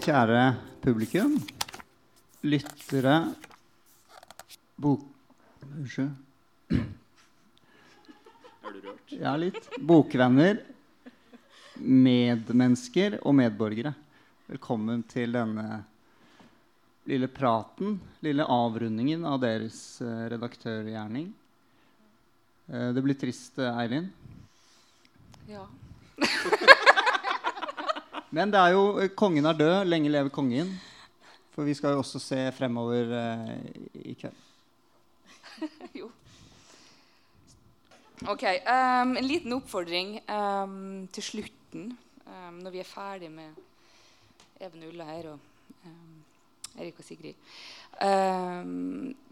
Kjære publikum, lyttere, bok... Unnskyld. Er du rørt? Ja, litt. Bokvenner, medmennesker og medborgere. Velkommen til denne lille praten, lille avrundingen av deres eh, redaktørgjerning. Eh, det blir trist, Eilin Eirin. Ja. Men det er jo eh, kongen er død. Lenge leve kongen. For vi skal jo også se fremover eh, i kveld. jo. OK. Um, en liten oppfordring um, til slutten, um, når vi er ferdig med Even Ulla her og Erik og Sigrid.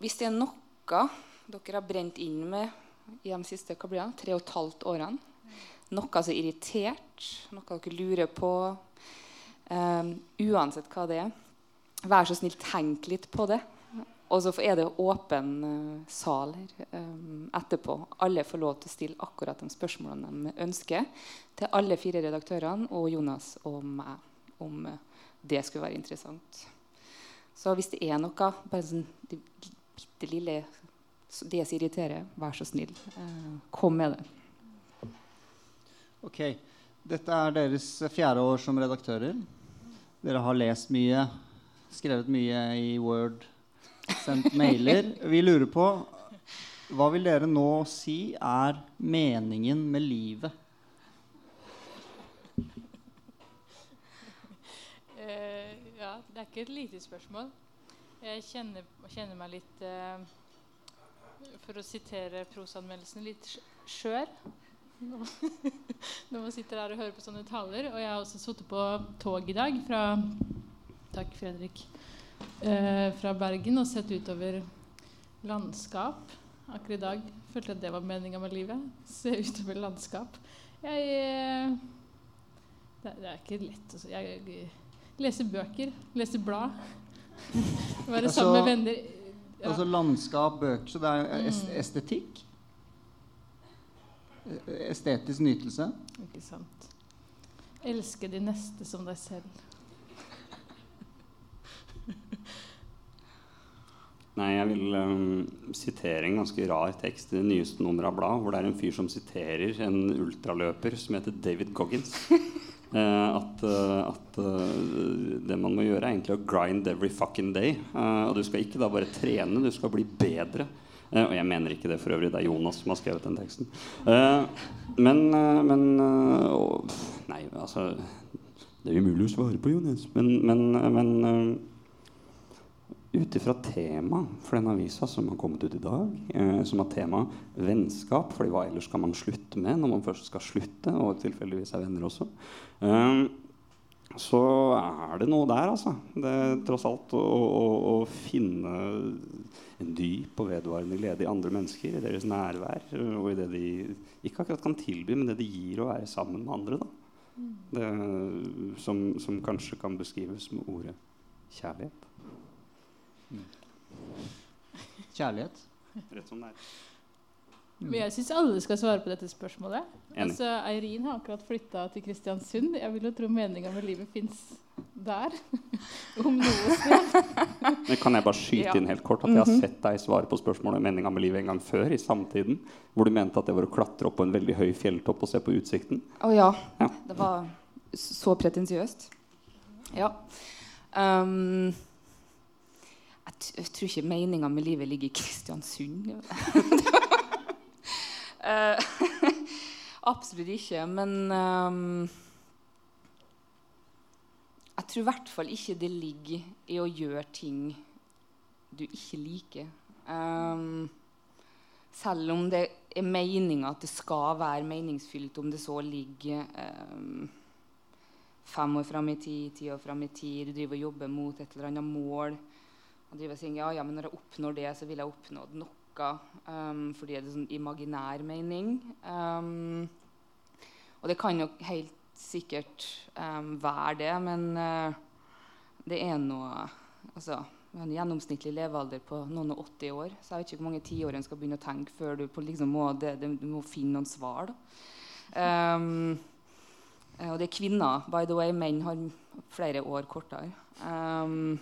Hvis det er noe dere har brent inn med i de siste hva blir det, tre og et halvt årene, noe som er irritert, noe dere lurer på, ehm, uansett hva det er, vær så snill, tenk litt på det. Og så er det åpen eh, sal her eh, etterpå. Alle får lov til å stille akkurat de spørsmålene de ønsker til alle fire redaktørene og Jonas og meg, om eh, det skulle være interessant. Så hvis det er noe, bare sånn det bitte lille det som irriterer, vær så snill, eh, kom med det. Ok, Dette er deres fjerde år som redaktører. Dere har lest mye, skrevet mye i Word, sendt mailer. Vi lurer på hva vil dere nå si er meningen med livet? Uh, ja, det er ikke et lite spørsmål. Jeg kjenner, kjenner meg litt uh, For å sitere prosanmeldelsen litt skj- skjør. Når man sitter her og hører på sånne taler. Og jeg har også sittet på tog i dag fra Takk, Fredrik. Eh, fra Bergen og sett utover landskap. Akkurat i dag følte jeg at det var meninga med livet. Se utover landskap. Jeg eh, det, det er ikke lett å si. Jeg, leser bøker, leser blad. Være Altså- sammen med venner. Ja. Altså landskap, bøker Så det er est estetikk? Estetisk nytelse? Ikke sant. Elske de neste som deg selv. Nei, jeg vil um, sitere en ganske rar tekst i det nyeste nummeret av bladet, hvor det er en fyr som siterer en ultraløper som heter David Goggins. Uh, at uh, at uh, det man må gjøre, er egentlig å grind every fucking day. Eh, og du skal ikke da bare trene, du skal bli bedre. Eh, og jeg mener ikke det for øvrig. Det er Jonas som har skrevet den teksten. Eh, men eh, men Nei, altså Det er umulig å svare på, Jonas. Men, men, men ut ifra temaet for den avisa som har kommet ut i dag, eh, som har tema vennskap, fordi hva ellers skal man slutte med når man først skal slutte, og tilfeldigvis er venner også, eh, så er det noe der, altså. Det er tross alt å, å, å finne en dyp og vedvarende glede i andre mennesker, i deres nærvær, eh, og i det de ikke akkurat kan tilby, men det de gir å være sammen med andre. da. Det, som, som kanskje kan beskrives med ordet kjærlighet. Kjærlighet? Rett som det er. Men jeg syns alle skal svare på dette spørsmålet. Enig. Altså, Eirin har akkurat flytta til Kristiansund. Jeg vil jo tro meninga med livet fins der. Om noe sted. Men kan jeg bare skyte Ja. inn helt kort at jeg har sett deg svare på spørsmålet om meninga med livet en gang før, i samtiden, hvor du mente at det var å klatre opp på en veldig høy fjelltopp og se på utsikten. Å ja. Ja. Det var så pretensiøst. Ja. Um, jeg, t jeg tror ikke meninga med livet ligger i Kristiansund. Eh, absolutt ikke. Men um, jeg tror i hvert fall ikke det ligger i å gjøre ting du ikke liker. Um, selv om det er meninga at det skal være meningsfylt, om det så ligger um, fem år fram i tid, ti år fram i tid, du driver og jobber mot et eller annet mål og driver og sier ja, ja, men når jeg oppnår det, så vil jeg oppnå noe. Um, fordi det er sånn imaginær mening. Um, og det kan jo helt sikkert um, være det, men uh, det er noe Altså, en gjennomsnittlig levealder på noen og 80 år, så jeg vet ikke hvor mange tiår en skal begynne å tenke før du liksom må, det, du må finne noen svar. Um, og det er kvinner, by the way. Menn har flere år kortere. Um,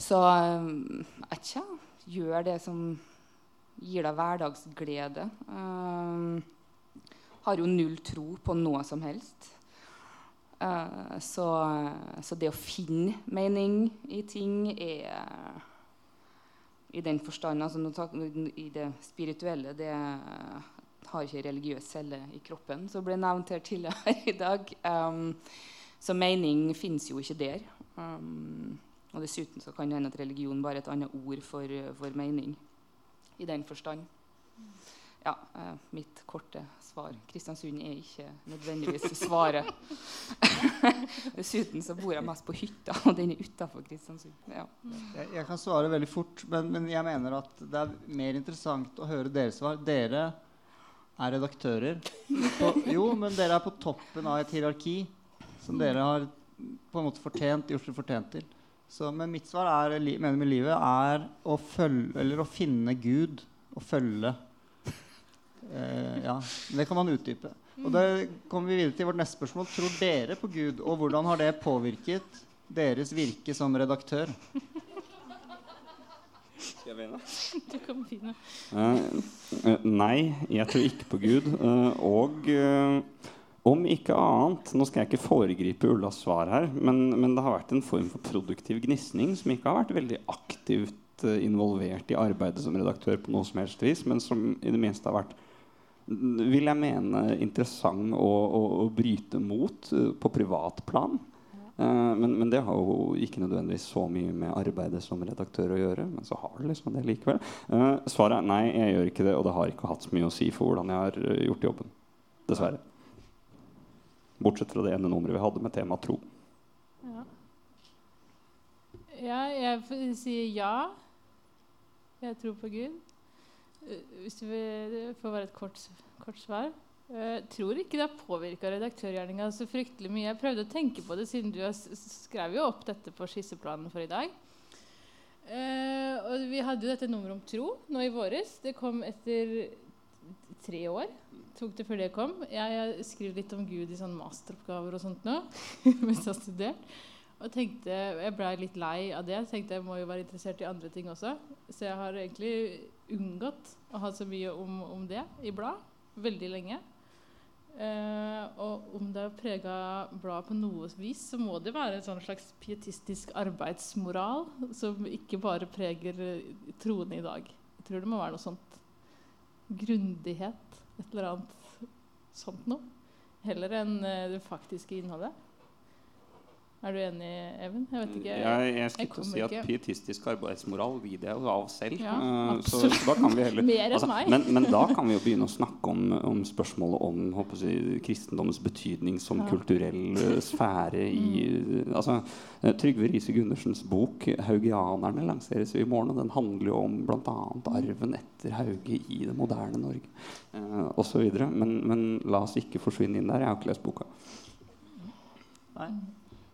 så jeg vet ikke. Gjør det som gir deg hverdagsglede. Um, har jo null tro på noe som helst. Uh, så, så, det å finne mening i ting er I den forstand altså, I det spirituelle det har ikke religiøs celle i kroppen, som ble nevnt her tidligere i dag. Um, så mening fins jo ikke der. Um, og dessuten så kan det hende at religion bare er et annet ord for, for mening i den forstand. Ja, eh, mitt korte svar. Kristiansund er ikke nødvendigvis svaret. Dessuten så bor jeg mest på hytta, og den er utafor Kristiansund. Ja. Jeg, jeg, kan svare veldig fort, men, men, jeg mener at det er mer interessant å høre deres svar. Dere er redaktører. På, jo, men dere er på toppen av et hierarki som dere har på en måte fortjent, gjort dere fortjent til. Så, men mitt svar er, mener med livet er å, følge, eller å finne Gud og følge. Eh, ja, Det kan man utdype. Og da kommer vi videre til vårt neste spørsmål. Tror dere på Gud, og hvordan har det påvirket deres virke som redaktør? Skal jeg begynne? Du kan begynne. Eh, nei, jeg tror ikke på Gud. Uh, og uh, om ikke annet Nå skal jeg ikke foregripe Ullas svar her, men, men, det har vært en form for produktiv gnisning som ikke har vært veldig aktivt involvert i arbeidet som redaktør på noe som helst vis, men som i det minste har vært vil jeg mene interessant å, å, å bryte mot på privat plan. men, men, det har jo ikke nødvendigvis så mye med arbeidet som redaktør å gjøre. Men så har det liksom det likevel. Svaret er nei, jeg gjør ikke det, og det har ikke hatt så mye å si for hvordan jeg har gjort jobben. Dessverre. Bortsett fra det ene nummeret vi hadde med tema tro. Ja. ja jeg sier ja. Jeg tror på Gud. Hvis du vil få være et kort, kort svar. Jeg tror ikke det har påvirka redaktørgjerninga så fryktelig mye. Jeg prøvde å tenke på det siden du skrev jo opp dette på skisseplanen for i dag. Uh, og vi hadde jo dette nummeret om tro nå i våres. Det kom etter tre år. Tok det før det kom. Jeg, jeg skrev litt om Gud i sånn masteroppgaver og sånt nå. mens jeg studert. Og tenkte, Jeg blei litt lei av det. Tenkte jeg må jo være interessert i andre ting også. Så jeg har egentlig unngått å ha så mye om, om det i blad veldig lenge. Eh, og om det har prega bladet på noe vis, så må det være en sånn slags pietistisk arbeidsmoral som ikke bare preger troende i dag. Jeg tror det må være noe sånt grundighet, et eller annet sånt noe. Heller enn uh, det faktiske innholdet. Er du enig, Even? Jeg vet ikke. Jeg, jeg skulle ikke si at pietistisk arbeidsmoral lider jeg av selv. Ja, uh, så, så, da kan vi heller Mer altså, meg. Men, men, da kan vi jo begynne å snakke om, om spørsmålet om si, kristendommens betydning som ja. kulturell uh, sfære i mm. altså, Trygve Riise Gundersens bok 'Haugianerne' lanseres jo i morgen. og Den handler jo om bl.a. arven etter Hauge i det moderne Norge uh, osv. Men, men la oss ikke forsvinne inn der. Jeg har ikke lest boka. Nei.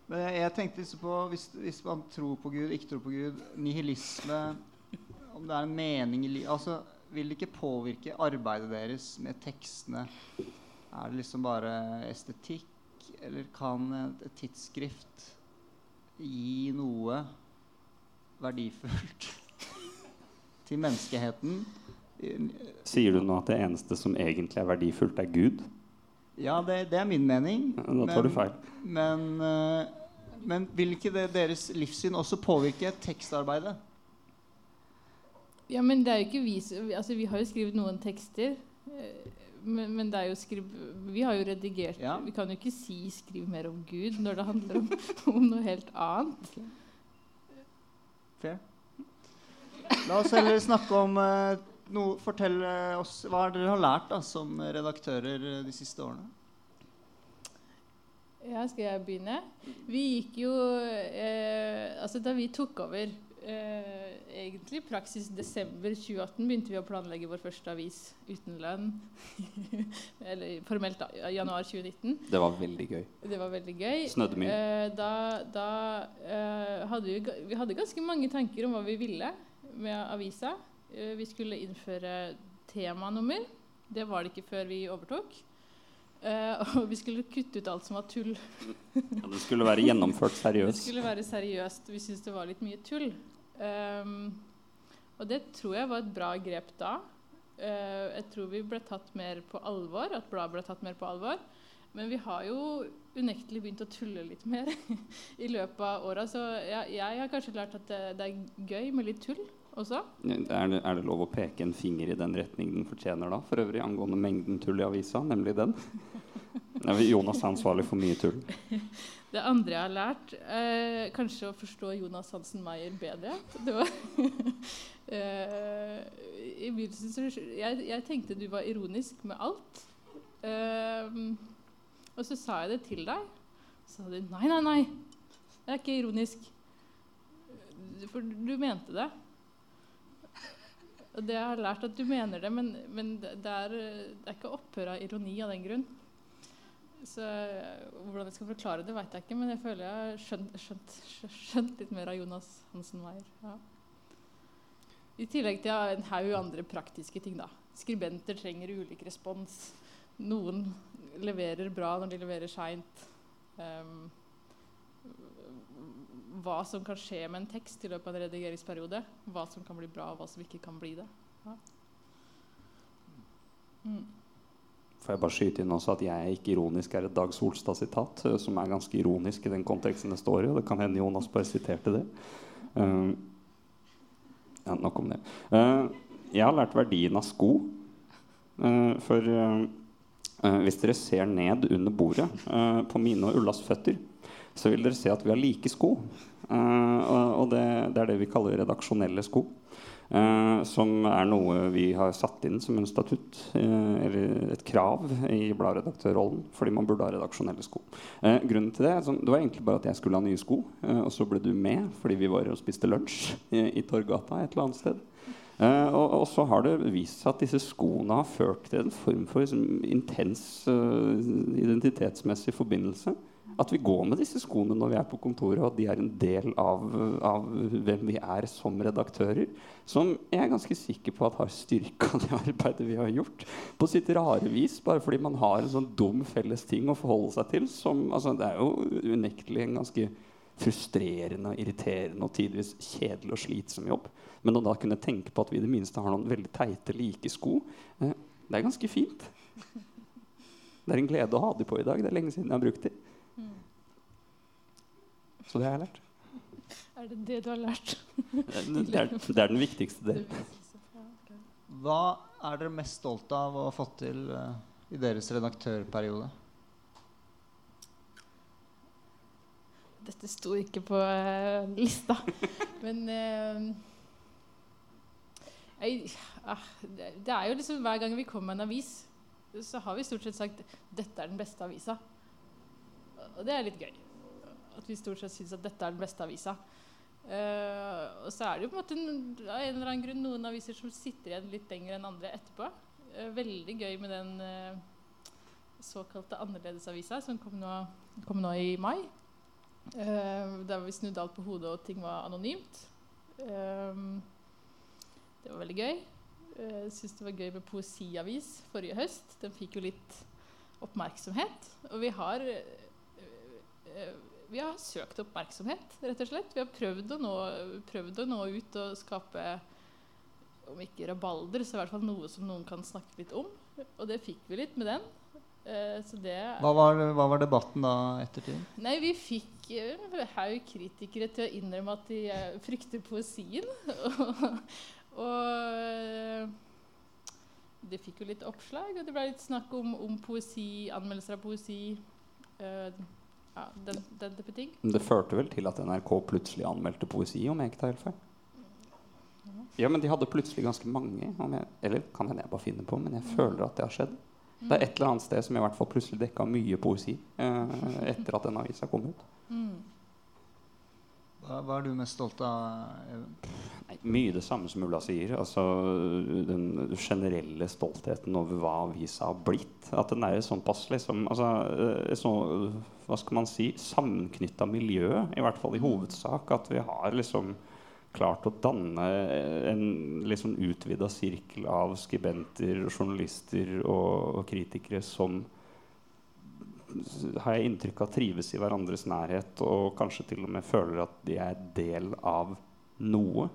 Men jeg, tenkte liksom på hvis, hvis, man tror på Gud, ikke tror på Gud, nihilisme Om det er en mening i livet altså, Vil det ikke påvirke arbeidet deres med tekstene? Er det liksom bare estetikk? Eller kan et, et tidsskrift gi noe verdifullt til menneskeheten? Sier du nå at det eneste som egentlig er verdifullt, er Gud? Ja, det, det er min mening. Ja, da tar men, du feil. Men, uh, men vil ikke det, deres livssyn også påvirke tekstarbeidet? Ja, men det er jo ikke vi altså, Vi har jo skrevet noen tekster. Eh, men, men, det er jo skriv, vi har jo redigert ja. Vi kan jo ikke si 'skriv mer om Gud' når det handler om, om noe helt annet. Fair. La oss heller snakke om uh, noe, Fortell oss hva dere har lært da, som redaktører de siste årene. Ja, skal jeg begynne? Vi gikk jo eh, Altså, da vi tok over eh, egentlig praksis desember 2018 begynte vi å planlegge vår første avis uten lønn. Eller formelt da, januar 2019. Det var veldig gøy. Det var veldig gøy. Snødde mye. Eh, da, da eh, hadde vi, vi hadde ganske mange tanker om hva vi ville med avisa. Eh, vi skulle innføre temanummer. Det var det ikke før vi overtok. Eh, og vi skulle kutte ut alt som var tull. Ja, det skulle være gjennomført seriøst. Det skulle være seriøst. Vi syntes det var litt mye tull. Um, og det tror jeg var et bra grep da. Uh, jeg tror vi ble tatt mer på alvor, at bladet ble tatt mer på alvor. Men vi har jo unektelig begynt å tulle litt mer i løpet av åra. Så jeg, jeg har kanskje lært at det, det er gøy med litt tull også. Er det, er det lov å peke en finger i den retning den fortjener, da? For øvrig angående mengden tull i avisa, nemlig den. Jonas er ansvarlig for mye tull. Det andre jeg har lært, eh, kanskje å forstå Jonas Hansen Meyer bedre. Det var eh, I begynnelsen så jeg, jeg tenkte du var ironisk med alt. Eh, og så sa jeg det til deg. Så sa du nei, nei, nei. Det er ikke ironisk. For du mente det. Og det jeg har lært at du mener det, men, men det, er, det er ikke opphør av ironi av den grunn. Så eh, Hvordan jeg skal forklare det, vet jeg ikke, men jeg føler jeg har skjønt, skjønt, skjønt litt mer av Jonas Hansen-Weier. Ja. I tillegg til en haug andre praktiske ting. da. Skribenter trenger ulik respons. Noen leverer bra når de leverer seint. Um, hva som kan skje med en tekst i løpet av en redigeringsperiode. Hva som kan bli bra, og hva som ikke kan bli det. Ja. Mm. Får jeg bare skyte inn også at 'jeg er ikke ironisk' er et Dag Solstad-sitat uh, som er ganske ironisk i den konteksten det står i. Og det kan hende Jonas bare siterte det. Uh, ja, nok om det. Uh, jeg har lært verdien av sko. for hvis dere ser ned under bordet på mine og Ullas føtter, så vil dere se at vi har like sko. og det, det er det vi kaller redaksjonelle sko. Uh, som er noe vi har satt inn som en statutt, uh, eller et krav, i bladredaktørrollen. Fordi man burde ha redaksjonelle sko. Uh, grunnen til Det sånn, det var egentlig bare at jeg skulle ha nye sko. og så ble du med fordi vi var og spiste lunsj i, i Torgata et eller annet sted. Og, og, så har det vist seg at disse skoene har ført til en form for liksom, intens identitetsmessig forbindelse at vi går med disse skoene når vi er på kontoret, og at de er en del av, av hvem vi er som redaktører. Som jeg er ganske sikker på at har styrka det arbeidet vi har gjort. På sitt rare vis, bare fordi man har en sånn dum felles ting å forholde seg til. Som, altså, det er jo unektelig en ganske frustrerende, irriterende og tidvis kjedelig og slitsom jobb. Men å da kunne tenke på at vi i det minste har noen veldig teite, like sko, eh, det er ganske fint. Det er en glede å ha de på i dag. Det er lenge siden jeg har brukt de. Så det har jeg lært. Er det det du har lært? Det er, det er den viktigste delen. Hva er dere mest stolt av å ha fått til uh, i deres redaktørperiode? Dette sto ikke på uh, lista, men uh, jeg, ah, det, det er jo liksom Hver gang vi kommer med en avis, så har vi stort sett sagt 'dette er den beste avisa'. Og det er litt gøy. At vi stort sett syns at dette er den beste avisa. Uh, og så er det jo på en måte av en eller annen grunn noen aviser som sitter igjen litt lenger enn andre etterpå. Uh, veldig gøy med den uh, såkalte annerledesavisa som kom nå, kom nå i mai. der vi snudde alt på hodet og ting var anonymt. det var veldig gøy. Jeg syns det var gøy med poesiavis forrige høst. Den fikk jo litt oppmerksomhet. Og vi har vi har søkt oppmerksomhet, rett og slett. Vi har prøvd å nå, prøvd å nå ut og skape om ikke rabalder, så i hvert fall noe som noen kan snakke litt om. Og det fikk vi litt med den. Det, hva, var, hva, var, debatten da ettertid? Nei, Vi fikk en uh, haug kritikere til å innrømme at de uh, frykter poesien. og og det fikk jo litt oppslag, og det ble litt snakk om, om poesi, anmeldelser av poesi. Uh, ja, den, den, type ting. Det førte vel til at NRK plutselig anmeldte poesi, om jeg ikke tar helt feil? Ja, men de hadde plutselig ganske mange. Jeg, eller kan hende jeg bare finner på, men jeg mm. føler at det har skjedd. Det er et eller annet sted som i hvert fall plutselig dekka mye poesi eh, etter at den avisa kom ut. Mm. Hva, hva, er du mest stolt av? Nei, mye det samme som Ulla sier. Altså, den generelle stoltheten over hva avisa har blitt. At den er sånn pass liksom, altså, så, Hva skal man si? Sammenknytta miljø, i hvert fall i hovedsak. At vi har liksom klart å danne en liksom utvida sirkel av skribenter, journalister og, og kritikere som har jeg inntrykk av trives i hverandres nærhet og kanskje til og med føler at de er del av noe.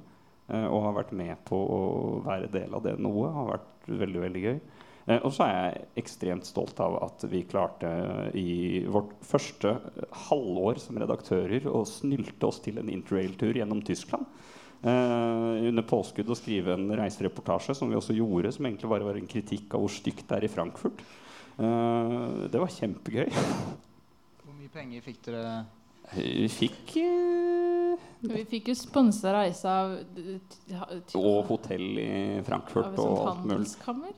eh, og har vært med på å være del av det noe. Har vært veldig, veldig gøy. Eh, og så er jeg ekstremt stolt av at vi klarte eh, i vårt første halvår som redaktører å snylte oss til en interrail-tur gjennom Tyskland. Uh, under påskudd å skrive en reisereportasje, som vi også gjorde, som egentlig bare var en kritikk av hvor stygt det er i Frankfurt. Eh, det var kjempegøy. Hvor mye penger fikk dere? Vi fikk eh, Vi fikk jo sponsa reise av Og hotell i Frankfurt et og alt mulig.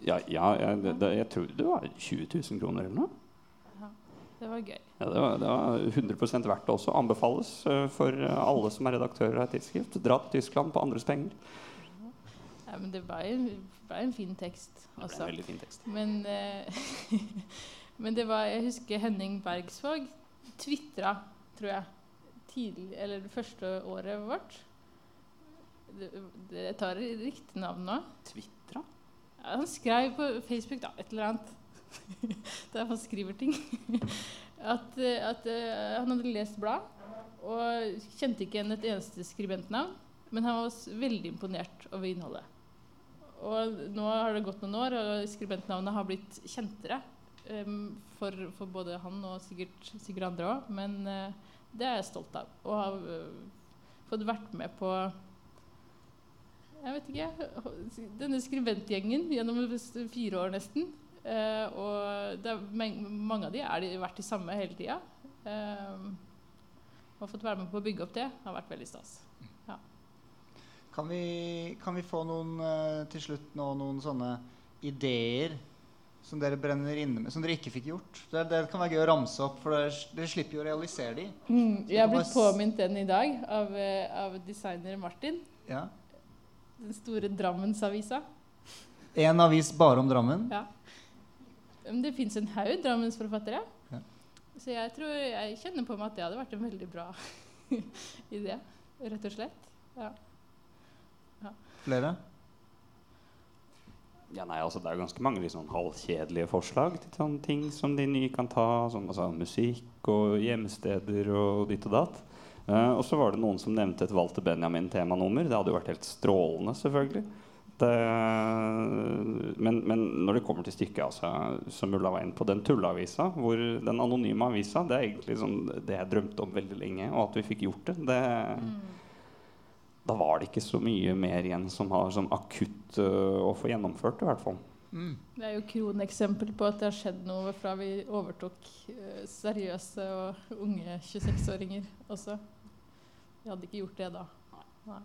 Ja, ja jeg, det, jeg tror det var 20 000 kroner eller noe. Det var gøy. Ja, det, var, det var 100 verdt det også. Anbefales eh, for alle som er redaktører av et tidsskrift. Dra til Tyskland på andres penger. Ja, men det ble en, ble en fin tekst. Det ble en veldig fin tekst. Men, eh, men det var Jeg husker Henning Bergsvåg tvitra, tror jeg, tidlig, eller det første året vårt. Det, det, jeg tar riktig navn nå. Tvitra? Ja, han skrev på Facebook da, et eller annet. Der han skriver ting. At, eh, at uh, han hadde lest blad og kjente ikke igjen et eneste skribentnavn. Men han var veldig imponert over innholdet. Og nå har det gått noen år, og skribentnavnet har blitt kjentere. Um, for, for både han og sikkert, sikkert andre òg. Men uh, det er jeg stolt av. Å ha uh, fått vært med på jeg vet ikke, denne skribentgjengen gjennom fire år nesten. Uh, og det er, mange av de har vært de samme hele tida. Eh, og fått være med på å bygge opp det har vært veldig stas. Kan vi, kan vi få noen eh, til slutt nå noen sånne ideer som dere brenner inne med, som dere ikke fikk gjort? Det, det kan være gøy å ramse opp, for dere, dere slipper jo å realisere de. jeg har blitt påminnet den i dag av, eh, av designer Martin. Ja. Den store Drammensavisa. En avis bare om Drammen. Ja. Det fins en haug Drammensforfattere. Ja. Så jeg tror jeg kjenner på meg at det hadde vært en veldig bra idé. Rett og slett. Ja. Flere? Ja, nei, altså Det er jo ganske mange litt sånn halvkjedelige forslag til sånne ting som de nye kan ta. Som altså, musikk og hjemsteder og ditt og datt. Eh, og så var det noen som nevnte et Walter Benjamin-temanummer. Det hadde jo vært helt strålende, selvfølgelig. Det, men, men når det kommer til stykket, altså, som Ulla var inne på, den tulleavisa, hvor den anonyme avisa, det er egentlig sånn, det jeg drømte om veldig lenge, og at vi fikk gjort det. det da var det ikke så mye mer igjen som har som akutt uh, å få gjennomført. i hvert fall. Mm. Det er jo kroneksempel på at det har skjedd noe fra vi overtok uh, seriøse og unge 26-åringer også. Vi hadde ikke gjort det da. Nei.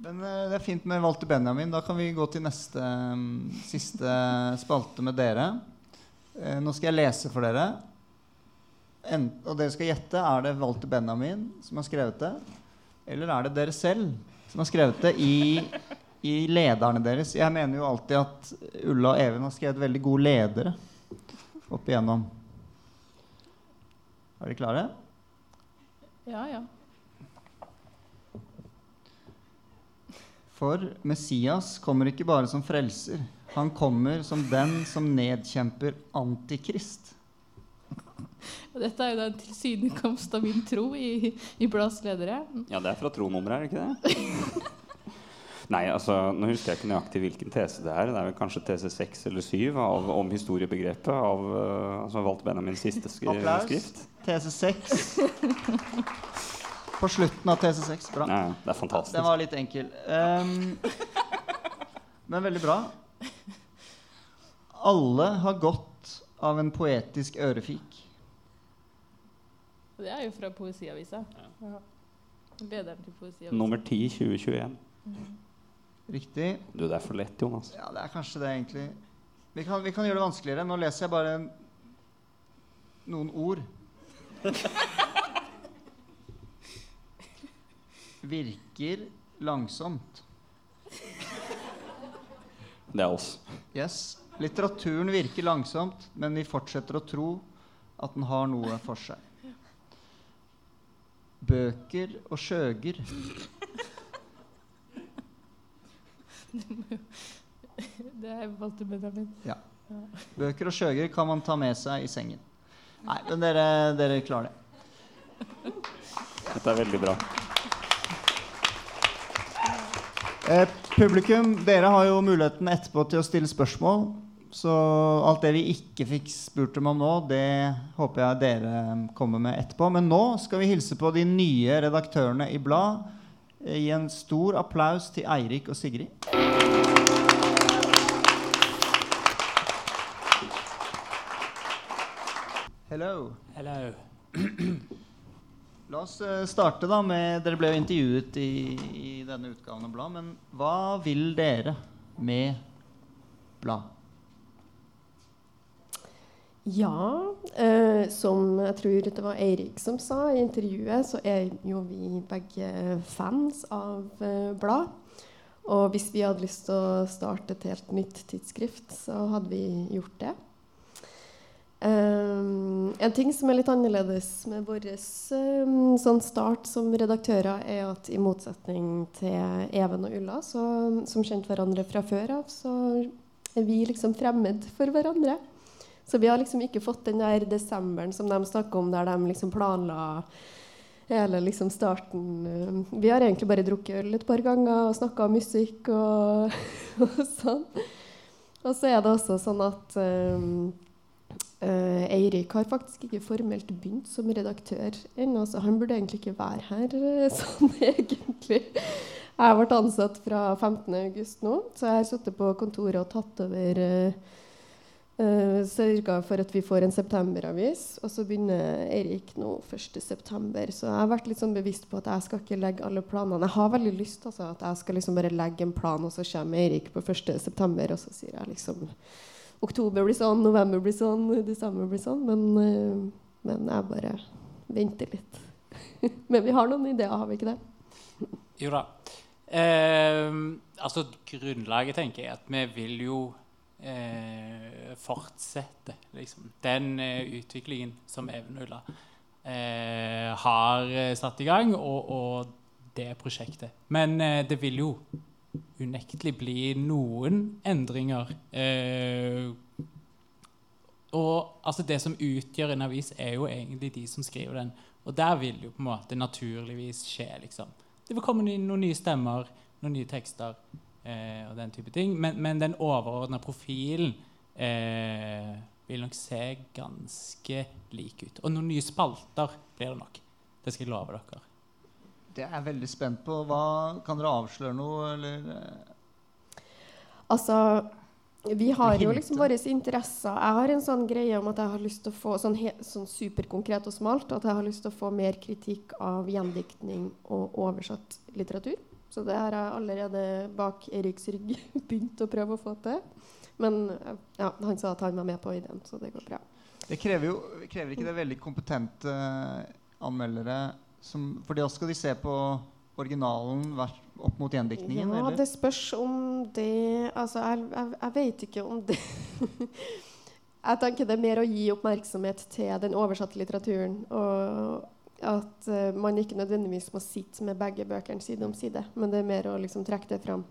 Men uh, det er fint med Walter Benjamin. Da kan vi gå til neste um, siste spalte med dere. Eh, nå skal jeg lese for dere. En, og dere skal gjette er det Walter Benjamin som har skrevet det, eller er det dere selv som har skrevet det i, i lederne deres. Jeg mener jo alltid at Ulla og Even har skrevet veldig gode ledere opp igjennom. Er dere klare? Ja, ja. For Messias kommer ikke bare som frelser. Han kommer som den som nedkjemper Antikrist. Dette er jo da en tilsynekomst av min tro i, i Blads ledere. Ja, det er fra tronummeret, er det ikke det? Nei, altså, Nå husker jeg ikke nøyaktig hvilken tese det er. Det er vel kanskje tese 6 eller 7 av, om historiebegrepet av uh, altså Walt Benjamins siste skri Applaus. skrift. Tese 6. På slutten av tese 6. Bra. Ja, det er fantastisk. Den var litt enkel. Um, men veldig bra. Alle har godt av en poetisk ørefik. Og det er jo fra Poesiavisa. Ja. Lederen til Poesiavisa. Nummer 10 2021. Riktig. Du, det er for lett, Jonas. Ja, det er kanskje det, egentlig. Vi kan, vi kan gjøre det vanskeligere. Nå leser jeg bare noen ord. Virker langsomt. Det er oss. Yes. Litteraturen virker langsomt, men vi fortsetter å tro at den har noe for seg. Bøker og skjøger. Det er Walter Benjamin. Bøker og skjøger kan man ta med seg i sengen. Nei, men dere, dere klarer det. Dette er veldig bra. Eh, publikum, dere har jo muligheten etterpå til å stille spørsmål. Så alt det vi ikke fikk spurt dem om nå, det håper jeg dere kommer med etterpå. Men nå skal vi hilse på de nye redaktørene i Blad. Eh, Gi en stor applaus til Eirik og Sigrid. Hello. Hello. La oss eh, starte da med Dere ble jo intervjuet i, i denne utgaven av Blad. Men hva vil dere med Blad? Ja, eh, som jeg tror det var Eirik som sa i intervjuet, så er jo vi begge fans av eh, blad. Og hvis vi hadde lyst til å starte et helt nytt tidsskrift, så hadde vi gjort det. Um, en ting som er litt annerledes med vår um, sånn start som redaktører, er at i motsetning til Even og Ulla, så, som kjente hverandre fra før av, så er vi liksom fremmed for hverandre. Så vi har liksom ikke fått den der desemberen som de snakker om, der de liksom planla hele liksom starten. Um, Vi har egentlig bare drukket øl et par ganger og snakka om musikk og, og sånn. Og så er det også sånn at eh, Eirik har faktisk ikke formelt begynt som redaktør ennå, så han burde egentlig ikke være her eh, sånn egentlig. Jeg ble ansatt fra 15.8 nå, så jeg har sittet på kontoret og tatt over uh, Uh, Sørga for at vi får en septemberavis, og så begynner Eirik nå 1.9. Så jeg har vært litt sånn bevisst på at jeg skal ikke legge alle planene. Jeg har veldig lyst altså, at jeg skal liksom bare legge en plan, og så kommer Eirik på 1.9., og så sier jeg liksom Oktober blir sånn, november blir sånn, desember blir sånn. Men, uh, men jeg bare venter litt. men vi har noen ideer, har vi ikke det? Jo da. Eh, altså, grunnlaget tenker jeg at vi vil jo eh, fortsette liksom. den eh, utviklingen som Evenhulla eh, har eh, satt i gang, og, og det prosjektet. Men eh, det vil jo unektelig bli noen endringer. Eh, og altså, det som utgjør en avis, er jo egentlig de som skriver den. Og der vil jo på en måte naturligvis skje, liksom. Det vil komme noen nye stemmer, noen nye tekster eh, og den type ting. Men, men den overordna profilen eh, vil nok se ganske lik ut. Og noen nye spalter blir det nok. Det skal jeg love dere. Det er jeg veldig spent på. Hva, kan dere avsløre noe, eller? eh? Altså, vi har jo liksom våre interesser. Jeg har en sånn greie om at jeg har lyst til å få sånn, he, sånn superkonkret og smalt at jeg har lyst til å få mer kritikk av gjendiktning og oversatt litteratur. Så det har jeg allerede bak Eriks rygg begynt å prøve å få til. Men ja, han sa at han var med på ideen, så det går bra. Det krever jo krever ikke det veldig kompetente eh, anmeldere som For da skal de se på originalen opp mot gjendiktningen? Ja, eller? det spørs om det Altså, jeg, jeg, jeg vet ikke om det Jeg tenker det er mer å gi oppmerksomhet til den oversatte litteraturen. Og at uh, man ikke nødvendigvis må sitte med begge bøkene side om side, men det er mer å liksom trekke det fram.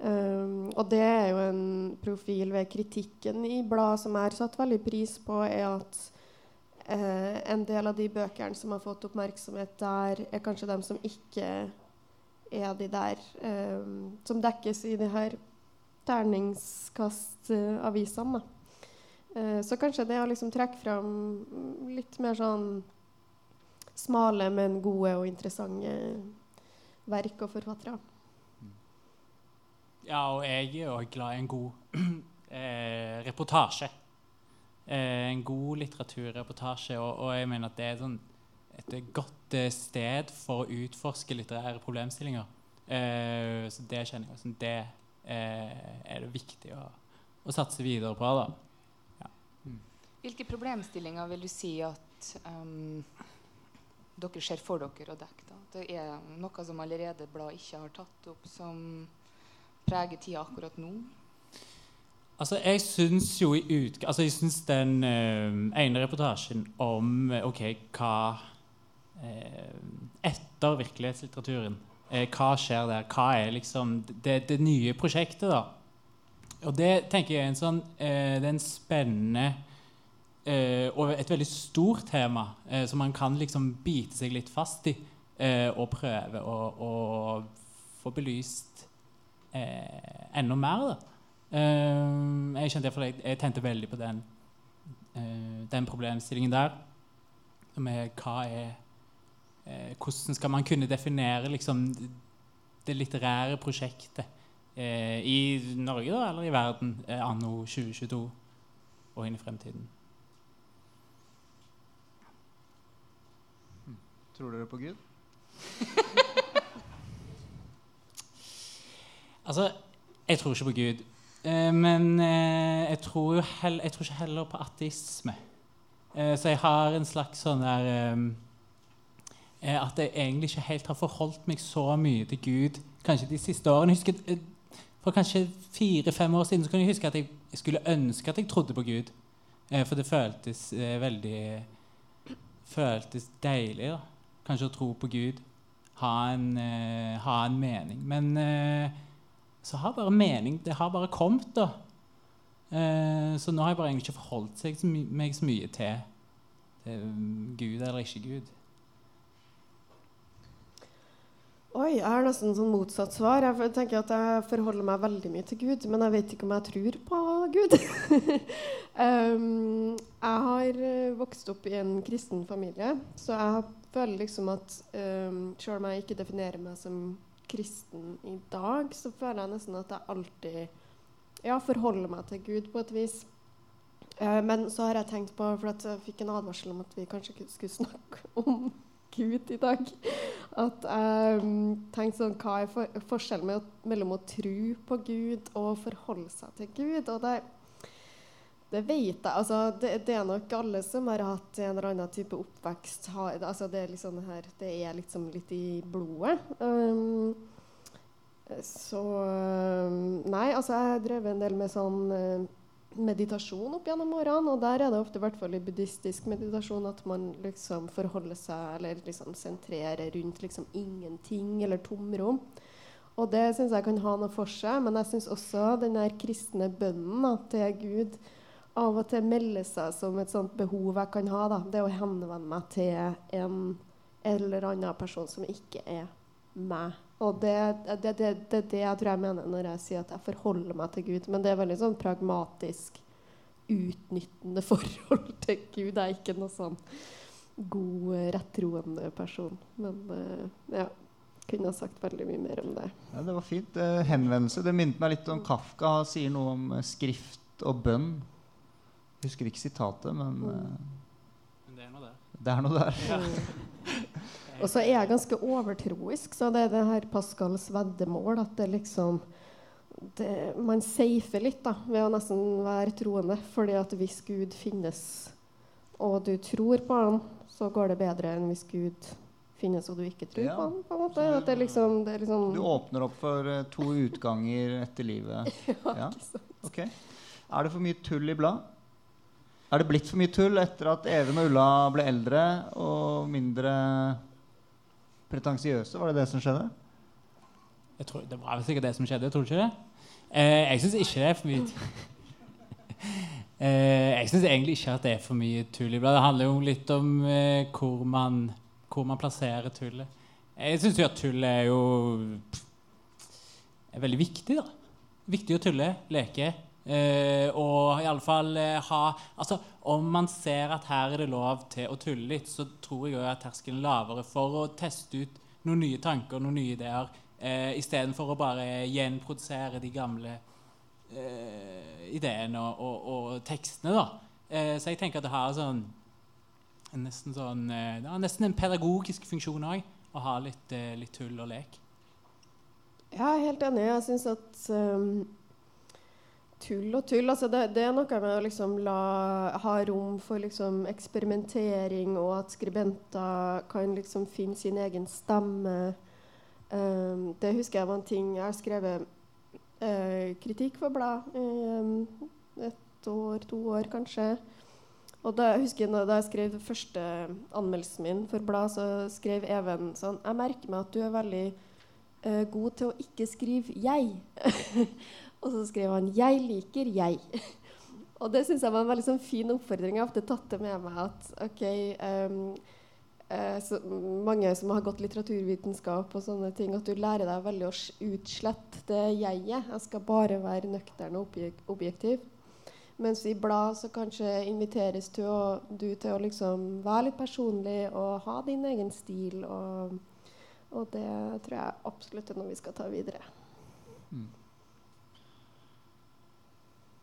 Um, og det er jo en profil ved kritikken i bladet som jeg har satt veldig pris på, er at uh, en del av de bøkene som har fått oppmerksomhet der, er kanskje dem som ikke er de der um, som dekkes i de her terningskastavisene. Uh, så kanskje det å liksom trekke fram litt mer sånn smale, men gode og interessante verk og forfattere. Ja, og jeg er òg glad i en god eh, reportasje. Eh, en god litteraturreportasje. Og, og jeg mener at det er sånn et godt eh, sted for å utforske litterære problemstillinger. Eh, så det kjenner jeg som det eh, er det viktig å, å satse videre på. da. Hvilke problemstillinger vil du si at um, dere ser for dere å dekke? da? Det er noe som allerede bladet ikke har tatt opp, som preger tida akkurat nå? Altså, jeg syns jo i ut... Altså, jeg syns den eh, ene reportasjen om eh, OK, hva eh, Etter virkelighetslitteraturen, eh, hva skjer der? Hva er liksom det, det nye prosjektet, da? og det tenker jeg er en sånn Det er en spennende og et veldig stort tema eh, som man kan liksom bite seg litt fast i eh, og prøve å, å få belyst eh, enda mer. Da. Eh, jeg kjente jeg, jeg tente veldig på den, eh, den problemstillingen der. Med hva er eh, Hvordan skal man kunne definere liksom, det litterære prosjektet eh, i Norge da, eller i verden eh, anno 2022 og inn i fremtiden? Tror dere på Gud? Altså, jeg tror ikke på Gud. Eh, men eh, jeg, tror jo hell, jeg tror ikke heller på ateisme. Eh, så jeg har en slags sånn der At jeg egentlig ikke helt har forholdt meg så mye til Gud kanskje de siste årene. Husker, for kanskje fire-fem år siden så kan jeg huske at jeg skulle ønske at jeg trodde på Gud. for det føltes veldig Føltes deilig, da. Kanskje å tro på Gud. Ha en, ha en mening. Men så har bare mening Det har bare kommet, da. Eh, så nå har jeg bare egentlig ikke forholdt seg meg så mye til, til Gud eller ikke Gud. Oi, jeg har nesten sånn motsatt svar. Jeg tenker at jeg forholder meg veldig mye til Gud, men jeg vet ikke om jeg tror på Gud. um, jeg har eh, vokst opp i en kristen familie, så jeg føler liksom at um, selv om jeg ikke definerer meg som kristen i dag, så føler jeg nesten at jeg alltid ja, forholder meg til Gud på et vis. Uh, men så har jeg tenkt på, for jeg fikk en advarsel om at vi kanskje skulle snakke om Gud i dag, at jeg um, tenkte sånn Hva er for forskjellen mellom å tro på Gud og forholde seg til Gud? Og det, det vet jeg. Altså, det, det, er nok alle som har hatt en eller annen type oppvekst. Har, altså, det, er liksom her, det er liksom litt i blodet. Um, så Nei, altså jeg har drevet en del med sånn uh, meditasjon opp gjennom årene. Og der er det ofte, hvert fall i buddhistisk meditasjon, at man liksom forholder seg eller liksom sentrerer rundt liksom ingenting eller tomrom. Og det syns jeg kan ha noe for seg, men jeg syns også den der kristne bønnen til Gud av og til melder seg som et sånt behov jeg kan ha. Da. Det å henvende meg til en eller annen person som ikke er meg. Og det er det, det, det, det, jeg tror jeg mener når jeg sier at jeg forholder meg til Gud. Men det er veldig sånn pragmatisk, utnyttende forhold til Gud. Jeg er ikke noe sånn god, rettroende person. Men uh, ja. Kunne ha sagt veldig mye mer om det. Ja, det var fint. Uh, henvendelse. Det minnet meg litt om Kafka. Sier noe om uh, skrift og bønn. Husker ikke sitatet, men, mm. men det er noe der. Det er noe der. Ja. Og så er jeg ganske overtroisk, så det er det her Pascals veddemål at det liksom det, Man safer litt da, ved å nesten være troende. fordi at hvis Gud finnes, og du tror på han, så går det bedre enn hvis Gud finnes og du ikke tror ja. på han. på en måte. Det liksom, det liksom du åpner opp for uh, to utganger etter livet. ja, ja. ikke sant. Okay. Er det for mye tull i blad? Er det blitt for mye tull etter at Even og Ulla ble eldre og mindre pretensiøse? Var det det som skjedde? Tror, det var sikkert det som skjedde. Tror ikke det? Eh, jeg syns ikke det er for mye eh, Jeg syns egentlig ikke at det er for mye tull. Det handler jo litt om eh, hvor, man, hvor, man, plasserer tullet. Jeg syns jo at tull er jo er veldig viktig. da. Viktig å tulle, leke. Uh, og iallfall eh, ha altså, Om man ser at her er det lov til å tulle litt, så tror jeg at terskelen er lavere for å teste ut noen nye tanker, noen nye ideer, eh, istedenfor å bare gjenprodusere de gamle eh, ideene og, og, og, tekstene. da. så jeg tenker at det har sånn, nesten, sånn, det har nesten en pedagogisk funksjon òg, å ha litt, litt, tull og lek. Jeg er helt enig. Jeg syns at um tull og tull. Altså det, det, er noe med å liksom la, ha rom for liksom eksperimentering, og at skribenter kan liksom finne sin egen stemme. Um, det husker jeg var en ting Jeg har skrevet uh, kritikk for blad i um, et år, to år kanskje. Og da jeg da jeg skrev første anmeldelsen min for blad, så skrev Even sånn Jeg merker meg at du er veldig uh, god til å ikke skrive 'jeg'. Og så skrev han 'Jeg liker jeg'. og det syns jeg var en veldig sånn fin oppfordring. Jeg har ofte tatt det med meg at OK um, så Mange som har gått litteraturvitenskap og sånne ting, at du lærer deg veldig å utslette det jeget. Jeg skal bare være nøktern og objektiv. Mens i blad så kanskje inviteres du, du til å liksom være litt personlig og ha din egen stil. Og, og det tror jeg absolutt er noe vi skal ta videre. Mm.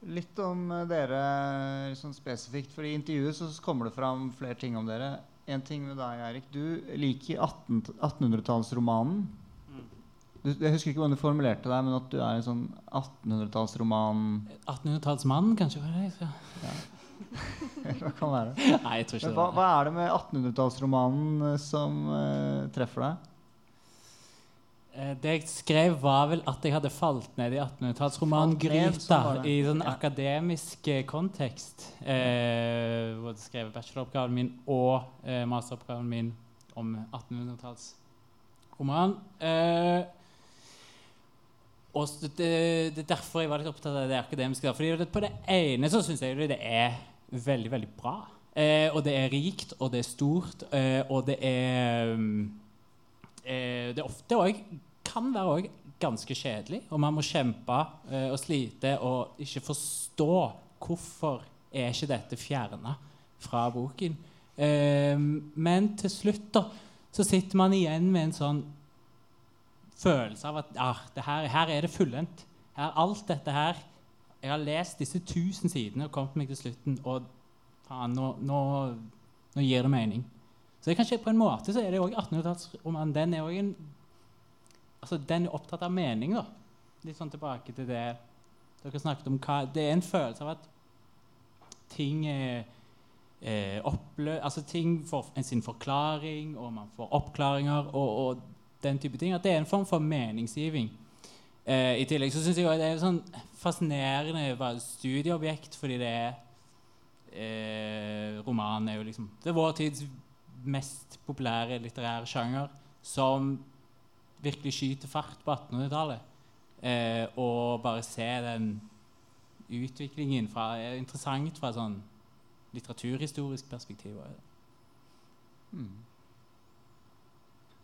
Litt om eh, dere sånn spesifikt. for I intervjuet så kommer det fram flere ting om dere. En ting med deg, Erik. Du liker 1800-tallsromanen. Jeg husker ikke hvordan du formulerte deg, men at du er en sånn 1800-tallsroman 1800-tallsmann, kanskje? Ja. hva kan være? Nei, jeg tror ikke men, hva, hva, er det med 1800-tallsromanen uh, som uh, treffer deg? Uh, det jeg skrev, var vel at jeg hadde falt ned i 1800-tallsromangryta i sånn akademisk kontekst. Eh, hvor jeg skrev bacheloroppgaven min og masteroppgaven min om 1800-tallsromanen. Eh, og det, det, er derfor jeg var litt opptatt av det akademiske. Fordi På det ene så syns jeg det er veldig, veldig bra. Eh, og det er rikt, og det er stort, eh, og det er eh, Det er ofte òg kan være òg ganske kjedelig, og man må kjempe eh, og slite og ikke forstå hvorfor er ikke dette fjerna fra boken. Eh, men til slutt da, så sitter man igjen med en sånn følelse av at ah, her, her, er det fullendt. alt dette her Jeg har lest disse tusen sidene og kommet meg til slutten, og faen, nå, nå, nå, gir det mening. Så det er kanskje på en måte så er det òg 1800-tallsromanen. Den er òg en altså Den er opptatt av mening, da. Litt sånn tilbake til det dere snakket om. Hva, det er en følelse av at ting er eh, opplø... Altså ting får sin forklaring, og man får oppklaringer. og, og den type ting. At det er en form for meningsgiving. Eh, I tillegg så syns jeg det er sånn fascinerende studieobjekt fordi det er eh, Romanen er jo liksom Det er vår tids mest populære litterære sjanger som virkelig skyter fart på 1800-tallet. Eh, og bare se den utviklingen fra er interessant fra sånn litteraturhistorisk perspektiv. Hmm.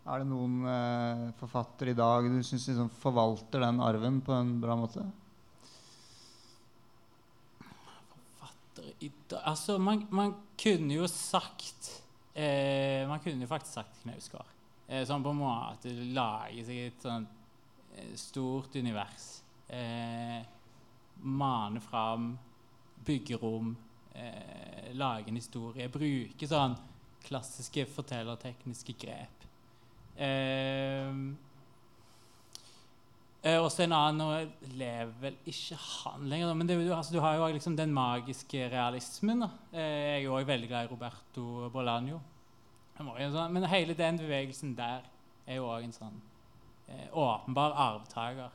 Er det noen eh, forfatter i dag du syns liksom forvalter den arven på en bra måte? Forfatter i dag Altså, man, man kunne jo sagt eh, Man kunne jo faktisk sagt Knausgård. Eh, sånn på en måte lage seg et sånn eh, stort univers. Eh, mane fram, bygge rom, eh, lage en historie. Bruke sånn klassiske fortellertekniske grep. Uh, uh, også en annen Nå lever vel ikke han lenger, men det, altså, du har jo liksom den magiske realismen. Da. Jeg er jo òg veldig glad i Roberto Bolaño. Sånn, men hele den bevegelsen der er jo òg en sånn eh, åpenbar arvtaker.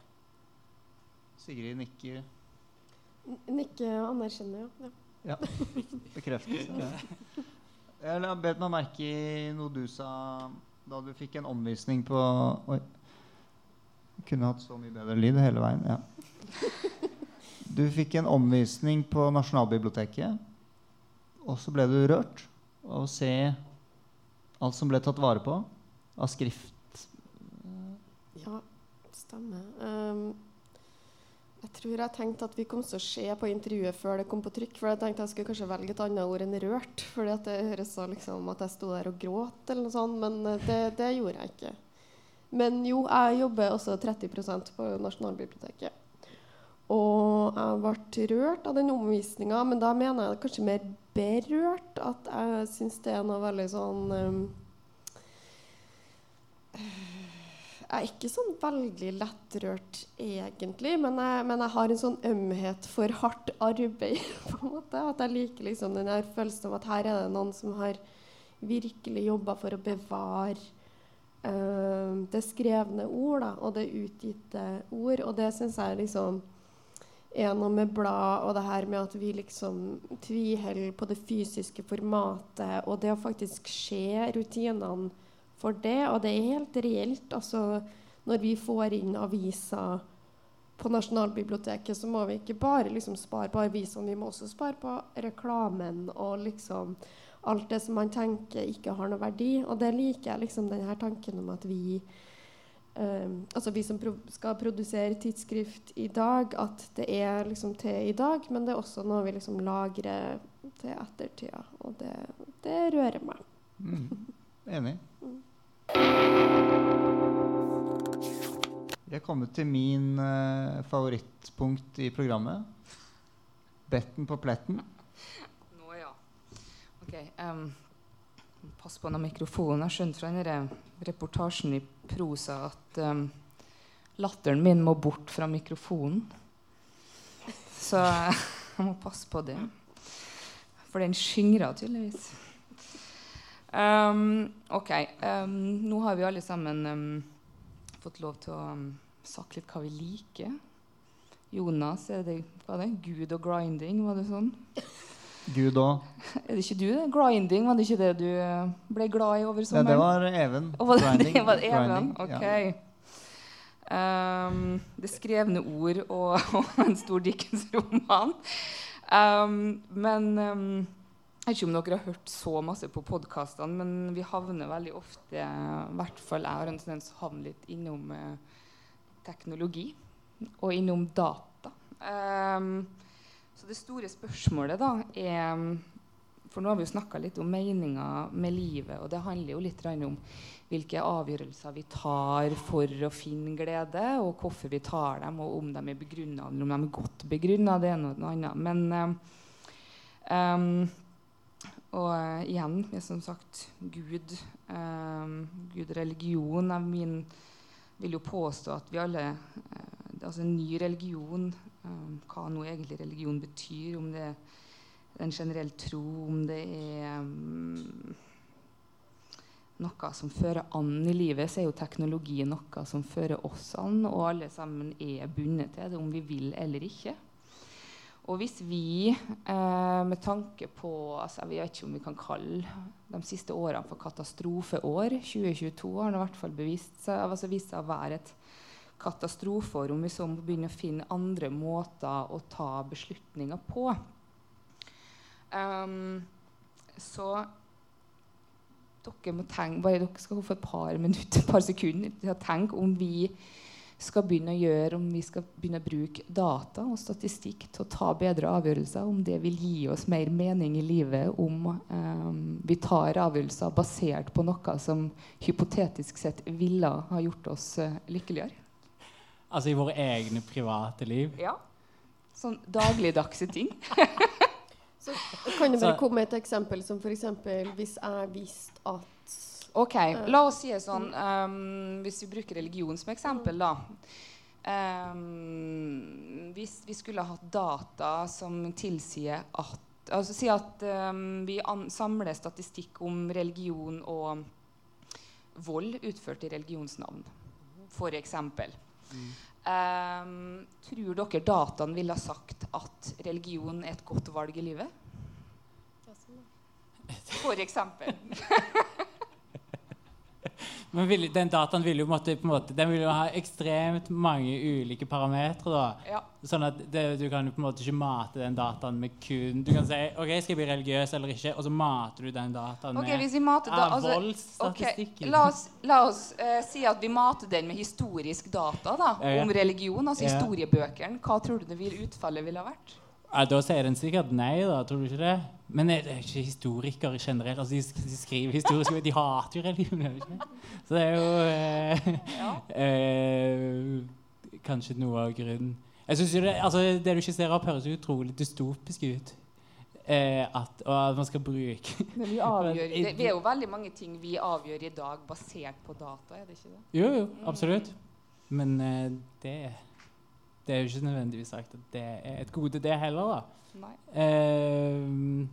Sigrid nikker. Nikker anerkjenner, ja. Ja, bekreftelse. Ja. Jeg bet meg merke i noe du sa da du fikk en omvisning på Oi. Kunne hatt så mye bedre lyd hele veien. Ja. Du fikk en omvisning på Nasjonalbiblioteket, og så ble du rørt av å se alt som ble tatt vare på av skrift. Ja, stemmer. Um, jeg tror jeg tenkte at vi kom til å se på intervjuet før det kom på trykk. For jeg tenkte jeg skulle kanskje velge et annet ord enn 'rørt'. For det høres så liksom at jeg sto der og gråt, eller noe sånt. Men eh, det, det gjorde jeg ikke. Men jo, jeg jobber også 30% på Nasjonalbiblioteket. Og jeg ble rørt av den omvisninga, men da mener jeg kanskje mer berørt. At jeg syns det er noe veldig sånn um, jeg er ikke sånn veldig lettrørt egentlig, men jeg, men jeg, har en sånn ømhet for hardt arbeid. på en måte, At jeg liker liksom den der følelsen av at her er det noen som har virkelig jobba for å bevare uh, det skrevne ord da, og det utgitte ord. Og det syns jeg liksom er noe med blad og det her med at vi liksom tviholder på det fysiske formatet, og det å faktisk se rutinene for det. Og det er helt reelt. Altså, når vi får inn aviser på Nasjonalbiblioteket så må vi ikke bare liksom spare på avisene, vi må også spare på reklamen og liksom alt det som man tenker ikke har noe verdi. Og det liker jeg liksom denne tanken om at vi eh, altså vi som pro skal produsere tidsskrift i dag, at det er liksom til i dag, men det er også noe vi liksom lagrer til ettertida. Og det, det rører meg. Mm. Enig. Vi er kommet til min eh, favorittpunkt i programmet. Betten på pletten. Nå, ja. Ok. Um, pass på den mikrofonen. Jeg skjønte fra den reportasjen i prosa at um, latteren min må bort fra mikrofonen. Så jeg må passe på det. For den skingrer tydeligvis. Um, ok. Um, nå har vi alle sammen um, fått lov til å sagt litt hva vi liker. Jonas, er det, hva er det? Gud og grinding, var det sånn? Gud òg. Er det ikke du? Grinding, var det ikke det du eh, ble glad i over Ja, sommeren? det var Even. Var det, Grinding. det var Even? Grinding, Ok. ja. Um, det skrevne ord og, og en stor Dickens-roman. Um, men um, jeg vet ikke om dere har hørt så masse på podkastene, men vi havner veldig ofte I hvert fall jeg har en tendens til å havne litt innom eh, teknologi og innom data. Um, så det store spørsmålet da er For nå har vi jo snakka litt om meninga med livet, og det handler jo litt om hvilke avgjørelser vi tar for å finne glede, og hvorfor vi tar dem, og om de er begrunna, eller om de er godt begrunna. Det er noe, det annet. Men um, og eh, igjen, som sagt Gud, um, Gud religion min vil jo påstå at vi alle eh, Altså en ny religion, um, hva nå egentlig religion betyr, om det er en generell tro, om det er um, noe som fører an i livet, så er jo teknologi noe som fører oss an, og alle sammen er bundet til det, om vi vil eller ikke. Og hvis vi, eh, med tanke på altså Jeg vet ikke om vi kan kalle de siste årene for katastrofeår 2022 har det i hvert fall bevist seg, altså å være et katastrofeår om vi så må begynne å finne andre måter å ta beslutninger på. Um, så dere må tenke, bare dere skal få et par minutter, et par sekunder til å tenke om vi skal begynne å gjøre, om vi skal begynne å bruke data og statistikk til å ta bedre avgjørelser, om det vil gi oss mer mening i livet, om um, vi tar avgjørelser basert på noe som hypotetisk sett ville ha gjort oss uh, lykkeligere. Altså i våre egne private liv. Ja. Sånn dagligdagse ting. Så kan det bare komme et eksempel som f.eks. hvis jeg visste at Ok, La oss si det sånn um, Hvis vi bruker religion som eksempel, da. Um, hvis vi skulle hatt data som tilsier at altså Si at um, vi an samler statistikk om religion og vold utført i religionsnavn, f.eks. Um, tror dere dataen ville ha sagt at religion er et godt valg i livet? For eksempel. Men vil, den dataen vil jo, måtte, på en måte, den vil jo ha ekstremt mange ulike parametere. Ja. Sånn at det, Du kan jo på en måte ikke mate den dataen med kun Du kan si ok, skal jeg bli religiøs eller ikke, og så mater du den dataen okay, med da, altså, voldsstatistikken. Okay, La oss, la oss uh, si at vi mater den med historisk data da, Ja, ja. om religion, altså historiebøkene. Hva tror du det vil, utfallet ville ha vært? Da sier den sikkert nei, da. Tror du ikke det? Men er det ikke historikere generelt? Altså, de, de skriver historisk De hater jo religion. Så det er jo eh, Ja. eh, Kanskje noe av grunnen. Jeg synes jo det, altså, det du skisserer opp, høres jo utrolig dystopisk ut. Eh, at, og at man skal bruke Men vi, avgjør, det, vi er jo veldig mange ting vi avgjør i dag basert på data, er det ikke det? Jo, jo, absolutt. Men eh, det Det er jo ikke nødvendigvis sagt at det er et gode, det heller, da. Eh,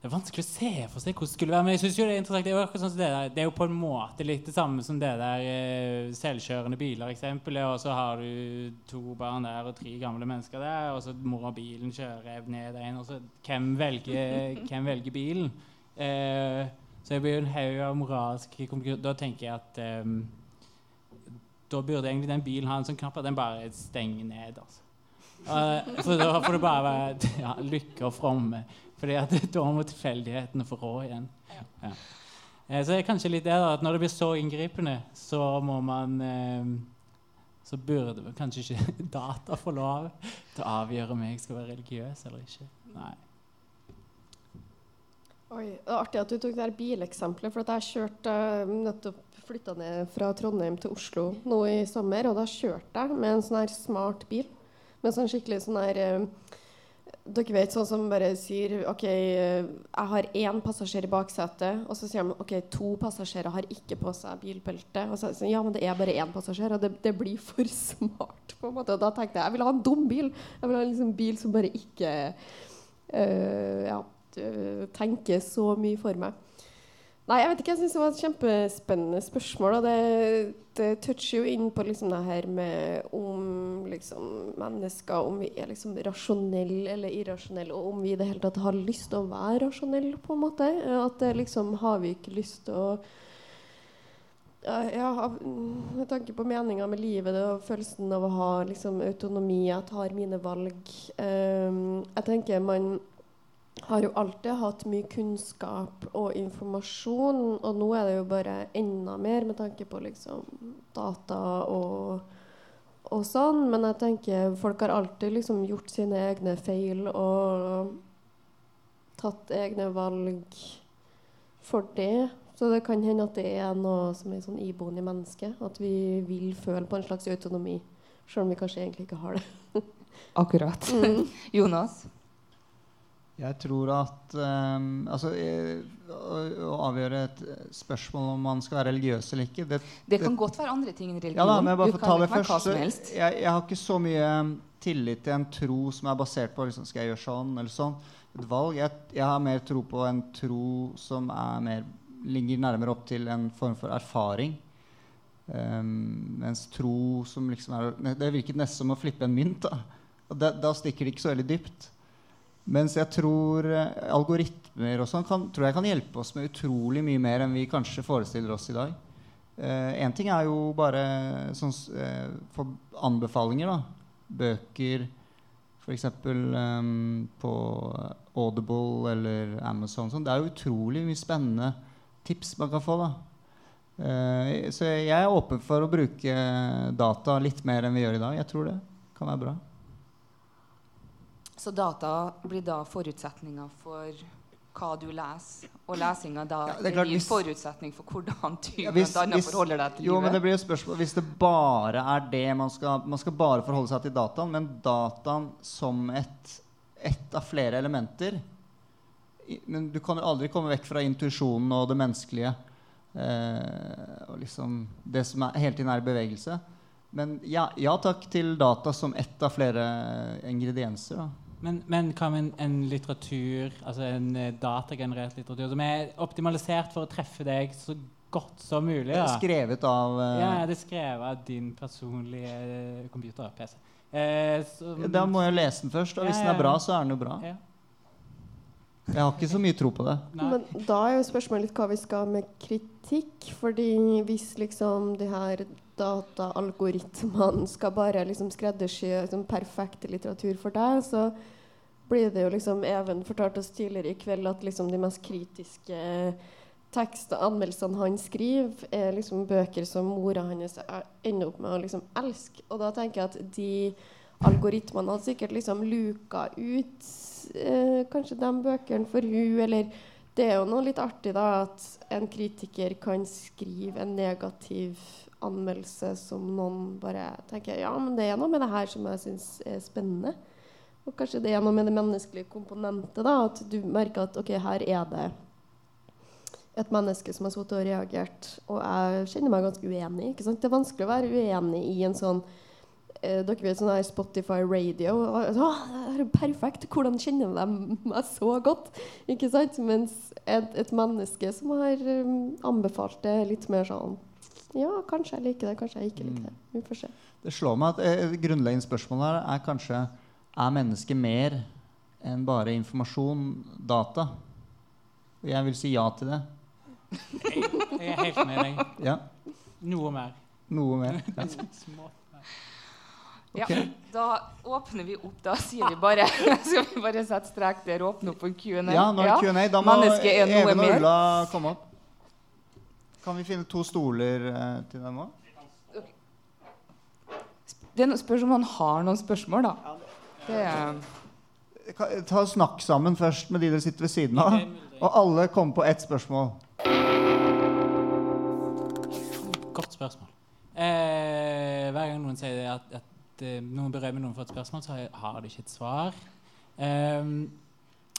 det er vanskelig å se for seg hvordan det skulle være. Men jeg synes jo det er interessant. Det er jo, sånn det, der, det er jo på en måte litt det samme som det der eh, selvkjørende biler-eksempelet. Og så har du to barn der og tre gamle mennesker der, og så mor og bilen kjører ned en. Og så hvem velger, hvem velger bilen? Eh, så det blir jo en haug av moralske. Da tenker jeg at eh, da burde egentlig den bilen ha en sånn knapp at den bare stenger ned. altså. Uh, for da får det bare være ja, lykke og fromme. Fordi at da må tilfeldighetene få rå igjen. Ja. Uh, så det er kanskje litt det da, at når det blir så inngripende, så må man uh, Så burde kanskje ikke data få lov til å avgjøre om jeg skal være religiøs eller ikke. Nei. Oi, det er Artig at du tok det her bileksempelet. For at jeg kjørte nettopp flytta ned fra Trondheim til Oslo nå i sommer. Og da kjørte jeg med en sånn her smart bil. Med sånn skikkelig sånn her eh, dere vet sånn som bare sier OK, jeg har én passasjer i baksetet. Og så sier de OK, to passasjerer har ikke på seg bilbelte. Og så sier ja, men det er bare én passasjer. Og det, det, blir for smart. på en måte. Og da tenkte jeg jeg vil ha en dum bil. Jeg vil ha en liksom bil som bare ikke eh, ja, tenker så mye for meg. Nei, jeg vet ikke. Jeg syns det var et kjempespennende spørsmål. Og det, det toucher jo inn på liksom det her med om liksom, mennesker Om vi er liksom rasjonelle eller irrasjonelle, og om vi i det hele tatt har lyst til å være rasjonelle, på en måte. At liksom har vi ikke lyst til å ja, med tanke på meninga med livet og følelsen av å ha liksom, autonomi, jeg tar mine valg um, Jeg tenker man har jo alltid hatt mye kunnskap og informasjon, og nå er det jo bare enda mer med tanke på liksom data og, og sånn. Men jeg tenker folk har alltid liksom gjort sine egne feil og tatt egne valg for det. Så det kan hende at det er noe som er sånn iboende i mennesket. At vi vil føle på en slags autonomi, selv om vi kanskje egentlig ikke har det. Akkurat. Mm. Jonas? Jeg tror at um, altså, å, å, avgjøre et spørsmål om man skal være religiøs eller ikke Det, det kan det, godt være andre ting enn religion. Ja, da, men jeg bare kan ta det først. Jeg, jeg, har ikke så mye tillit til en tro som er basert på liksom, skal jeg gjøre sånn eller sånn. Et valg. Jeg, jeg, har mer tro på en tro som mer, ligger nærmere opp til en form for erfaring. Um, mens tro som liksom er Det virket nesten som å flippe en mynt. Da, da, da stikker det ikke så veldig dypt. Mens jeg tror eh, algoritmer og sånn tror jeg kan hjelpe oss med utrolig mye mer enn vi kanskje forestiller oss i dag. Én eh, ting er jo bare sånn, eh, for anbefalinger. da. Bøker f.eks. Um, på Audible eller Amazon. Sånn. Det er jo utrolig mye spennende tips man kan få. da. Eh, så jeg er åpen for å bruke data litt mer enn vi gjør i dag. Jeg tror det kan være bra. Så data blir da forutsetninger for hva du leser. Og lesinga da ja, det er klart, hvis, forutsetning for hvordan du ja, hvis, hvis, forholder deg til jo, livet. Men det blir et spørsmål Hvis det bare er det man skal, man skal bare forholde seg til dataen, men dataen som et, et av flere elementer Men du kan jo aldri komme vekk fra intuisjonen og det menneskelige. Eh, og liksom det som er, hele tiden er i bevegelse. Men ja, ja takk til data som ett av flere ingredienser. da men, men hva med en, en, litteratur, altså en uh, datagenerert litteratur, som er optimalisert for å treffe deg så godt som mulig? Ja. Skrevet av uh, Ja, det er skrevet av din personlige uh, computer, PC. Så, da må jeg lese den først, og hvis ja, den er bra, så er den jo bra. Jeg har ikke så mye tro på det. Nei. Men da er jo spørsmålet litt hva vi skal med kritikk. fordi hvis liksom de her dataalgoritmene skal bare liksom skreddersy liksom perfekt litteratur for deg, så blir det jo liksom Even fortalte oss tidligere i kveld at liksom de mest kritiske tekst og anmeldelsene han skriver, er liksom bøker som mora hans ender opp med å liksom elske. Og da tenker jeg at de algoritmene hadde sikkert liksom luka ut eh, kanskje de bøkene for hun, eller det er jo noe litt artig da at en kritiker kan skrive en negativ anmeldelse som noen bare tenker ja, men det er noe med det her som jeg syns er spennende. Og kanskje det er noe med det menneskelige komponentet. da, At du merker at ok, her er det et menneske som har sittet og reagert. Og jeg kjenner meg ganske uenig. ikke sant? Det er vanskelig å være uenig i en sånn eh, dere vet sånn her Spotify radio. Å, det er perfekt! Hvordan kjenner de meg så godt? ikke sant? Mens et, et menneske som har um, anbefalt det litt mer sånn ja, kanskje jeg liker det, kanskje jeg ikke liker det. Vi får se. Det slår meg at et grunnleggende spørsmål her er kanskje er mennesket mer enn bare informasjon, data? Og Jeg vil si ja til det. Jeg, jeg er helt med deg. Ja. Noe mer. Noe mer. Ja. Okay. Ja, da åpner vi opp. Da sier vi bare Skal vi bare sette strek der og åpne opp for Q&A? Ja, nå er Q&A. Da må Even og. Ulla komme opp. Kan vi finne to stoler eh, til dem òg? Det er noe- spørs om han har noen spørsmål, da. Det er, Ta og Snakk sammen først med de dere sitter ved siden av. Og alle kommer på ett spørsmål. Godt spørsmål. Eh, hver gang noen sier at, at at noen berømmer noen for et spørsmål, så har- har de ikke et svar. Eh,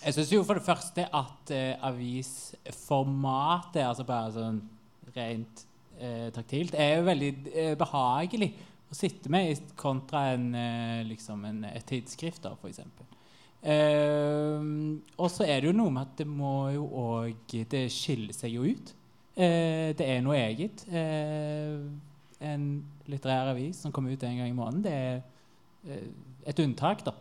jeg syns jo for det første at eh, avisformatet, altså bare sånn rent eh, taktilt, er jo veldig eh, behagelig å sitte med kontra en, eh, liksom en, et tidsskrift, da, f.eks. Uh, og så er det jo noe med at det må jo òg Det skiller seg jo ut. Eh, det er noe eget. Eh, en litterær avis som kommer ut en gang i måneden, det er eh, et unntak, da.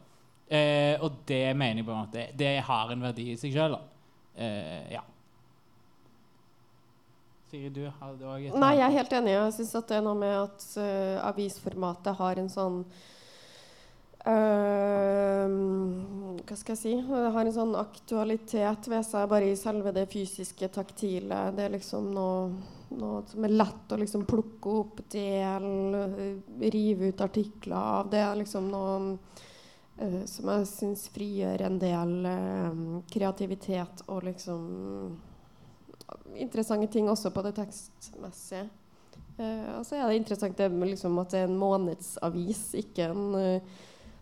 Eh, og det mener jeg på en måte Det har en verdi i seg sjøl. Eh, ja. Sigrid, du hadde òg et Nei, jeg er helt enig. Jeg syns det er noe med at uh, avisformatet har en sånn Uh, Hva skal jeg si? Det har en sånn aktualitet ved seg bare i selve det fysiske, taktile. Det er liksom noe, noe som er lett å liksom plukke opp, dele, rive ut artikler av. Det er liksom noe uh, som jeg syns frigjør en del uh, kreativitet og liksom interessante ting også på det tekstmessige. Eh, og så er det interessant det med liksom at det er en månedsavis, ikke en eh,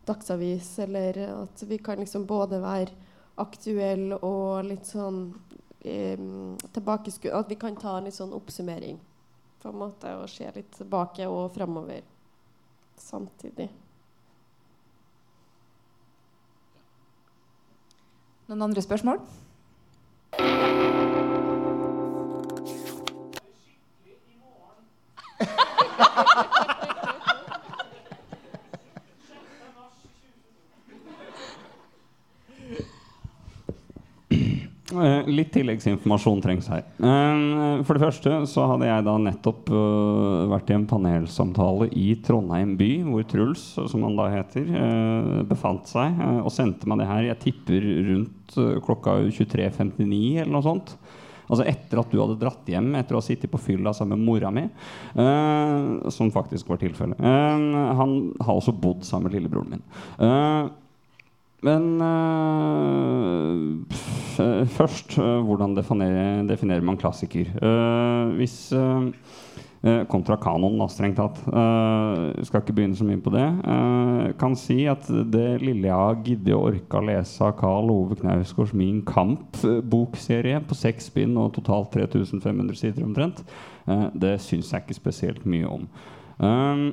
dagsavis. Eller at vi kan liksom både være aktuelle og litt sånn eh, tilbakesku... At vi kan ta en litt sånn oppsummering på en måte og se litt tilbake og framover samtidig. noen andre spørsmål? Litt tilleggsinformasjon trengs her. Eh, For det første så hadde jeg da nettopp eh, vært i en panelsamtale i Trondheim by, hvor Truls, som han da heter, eh, befant seg, eh, og sendte meg det her. Jeg tipper rundt eh, klokka 23.59 eller noe sånt. Altså etter at du hadde dratt hjem etter å ha sittet på fylla sammen med mora mi. uh, som faktisk var tilfellet. Uh, han har også bodd sammen med lillebroren min. Uh, men øh, pff, først øh, hvordan definerer, definerer man klassiker? Uh, hvis øh, Kontra kanonen, strengt tatt. Uh, skal ikke begynne så mye på det. Uh, kan si at det lille jeg har giddet å orke å lese av Karl Ove Knausgårds Min Kamp-bokserie på seks bind og totalt 3500 sider omtrent, uh, det syns jeg ikke spesielt mye om. Uh,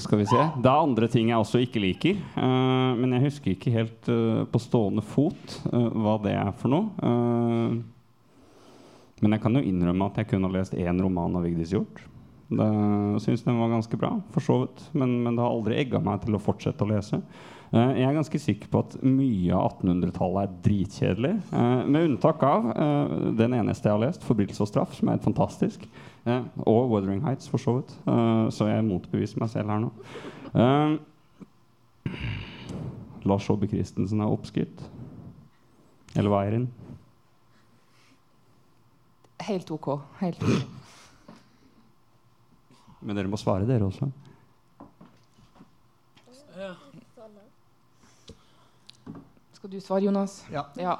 skal vi se. Det er andre ting jeg også ikke liker. eh, men jeg husker ikke helt eh, på stående fot eh, hva det er for noe. Men jeg kan jo innrømme at jeg kun har lest én roman av Vigdis Hjorth. Det syns den var ganske bra, for så vidt. Men, men det har aldri egga meg til å fortsette å lese. Eh, jeg er ganske sikker på at mye av 1800-tallet er dritkjedelig. eh, med unntak av eh, den eneste jeg har lest, 'Forbrytelse og straff', som er helt fantastisk. Og 'Wuthering Heights', for så vidt. Så jeg motbeviser meg selv her nå. Lars Saabye Christensen er oppskrytt. Eller hva er hun? Helt OK. Helt ok. Men dere må svare, dere også. Skal du svare, Jonas? Ja. Ja.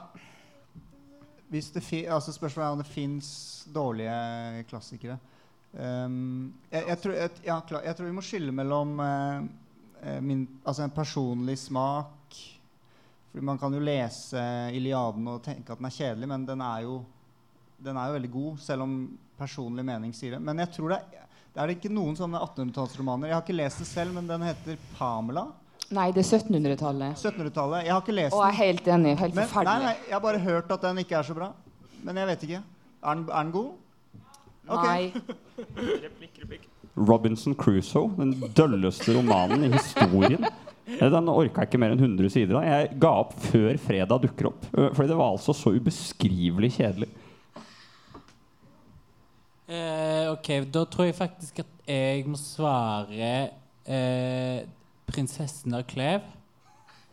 Hvis det fi, altså spørsmålet er om det fins dårlige klassikere. Um, jeg, jeg, tror, jeg, ja, klar, jeg tror vi må skille mellom eh, eh, min, altså en personlig smak Fordi Man kan jo lese Iliaden og tenke at den er kjedelig, men den er jo, den er jo veldig god, selv om personlig mening sier det. Men jeg tror det er, det er ikke noen sånne 1800-tallsromaner. Jeg har ikke lest det selv, men den heter Pamela. Nei, det er 1700-tallet. 1700-tallet. Jeg har ikke lest den. Og jeg er helt enig. Helt men, nei, forferdelig. nei, jeg har bare hørt at den ikke er så bra. Men jeg vet ikke. Er den, er den god? Okay. Nei. Robinson Crusoe, den dølleste romanen i historien. Den orka ikke mer enn 100 sider. Jeg ga opp før fredag dukker opp. Fordi det var altså så ubeskrivelig kjedelig. Eh, ok, da tror jeg faktisk at jeg må svare eh, 'Prinsessen av Klev'.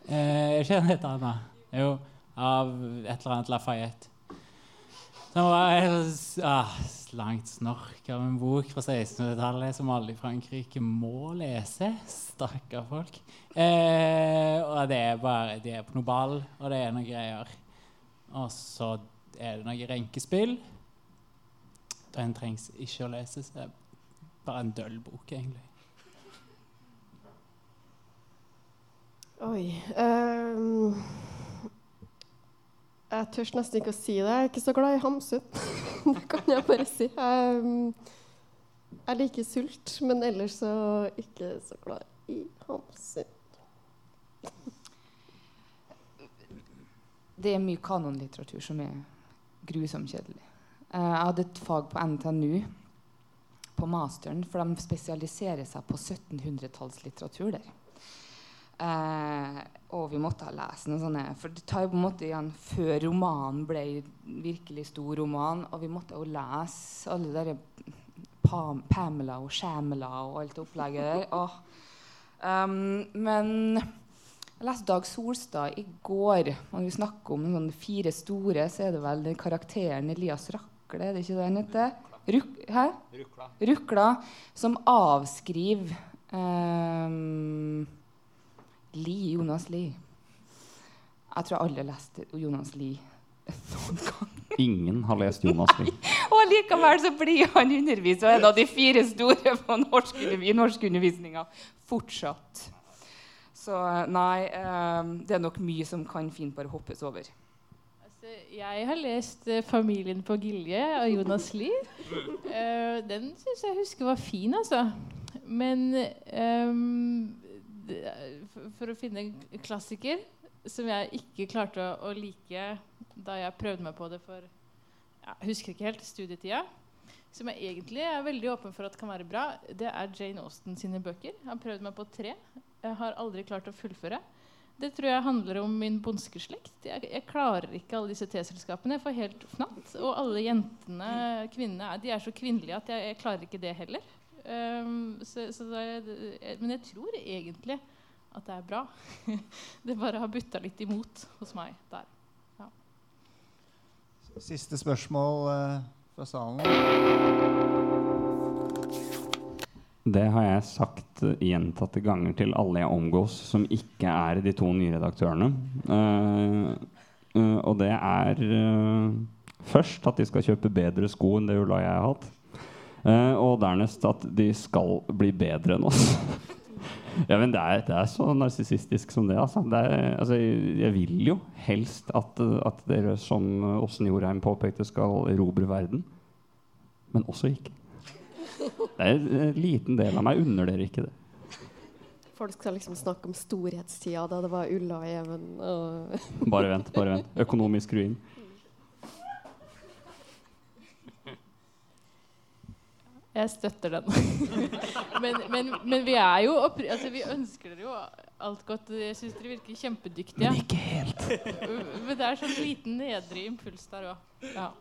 Eh, ikke den heter Anna? Jo, av et eller annet Lafayette. Den var et ah, langt snork av en bok fra 1600-tallet som alle i Frankrike må lese. Stakkar folk. Eh, og det er bare De er på noe ball, og det er noe greier. Og så er det noe renkespill. Den trengs ikke å leses. Det er bare en døll bok, egentlig. Oi um, Jeg tør nesten ikke å si det. Jeg er ikke så glad i Hamsun. det kan jeg bare si. Um, jeg liker sult, men ellers så ikke så glad i Hamsun. Det er mye kanonlitteratur som er grusomt kjedelig. Eh, jeg hadde et fag på NTNU på masteren, for de spesialiserer seg på 1700-tallslitteratur der. Eh, og vi måtte ha lest noen sånne For det tar jo på en måte igjen før romanen ble virkelig stor roman. Og vi måtte jo lese alle de Pam, Pamela og Shamela og alt opplegget der. Og, Um, men jeg leste Dag Solstad i går. Når vi snakker om sånne fire store, så er det vel den karakteren Elias Rakle, er det ikke det den heter? Ruk, hæ? Rukla. Rukla. Som avskriver um, Lie, Jonas Lie. Jeg tror alle lest Jonas Lie noen gang. Ingen har lest Jonas Lie. Og likevel så blir han undervist og en av de fire store på norsk, i norskundervisninga fortsatt. Så nei, um, det er nok mye som kan fint bare hoppes over. Altså, jeg har lest eh, 'Familien på Gilje' av Jonas Lie. Eh, den syns jeg husker var fin, altså. Men um, for, å finne en klassiker som jeg ikke klarte å, like da jeg prøvde meg på det for Jeg husker ikke helt studietida. Som jeg egentlig er veldig åpen for at kan være bra, det er Jane Austen sine bøker. Jeg har prøvd meg på tre. Jeg har aldri klart å fullføre. Det tror jeg handler om min bondskeslekt. Jeg, jeg klarer ikke alle disse teselskapene. Jeg får helt fnatt. Og alle jentene, kvinnene, de er så kvinnelige at jeg, jeg klarer ikke det heller. Um, så, så det, men jeg tror egentlig at det er bra. det bare har butta litt imot hos meg der. Siste spørsmål eh, fra salen. Det har jeg sagt gjentatte ganger til alle jeg omgås som ikke er de to nye redaktørene. Uh, uh, og det er uh, først at de skal kjøpe bedre sko enn det Ulla og jeg har hatt. Og dernest at de skal bli bedre enn oss. ja, men det er, det er så narsissistisk som det. Altså. det er, altså, jeg, vil jo helst at, at dere, som Åsen Jorheim påpekte, skal erobre verden. Men også ikke. Det er en liten del av meg unner dere ikke det. Folk skal liksom snakke om storhetstida da det var Ulla og Even. Og Bare vent, bare vent. Økonomisk ruin. Jeg støtter den. men, men, men vi er jo oppri altså, Vi ønsker dere jo alt godt. Jeg syns dere virker kjempedyktige. Men ikke helt. men det er sånn liten nedre impuls der òg. Ja.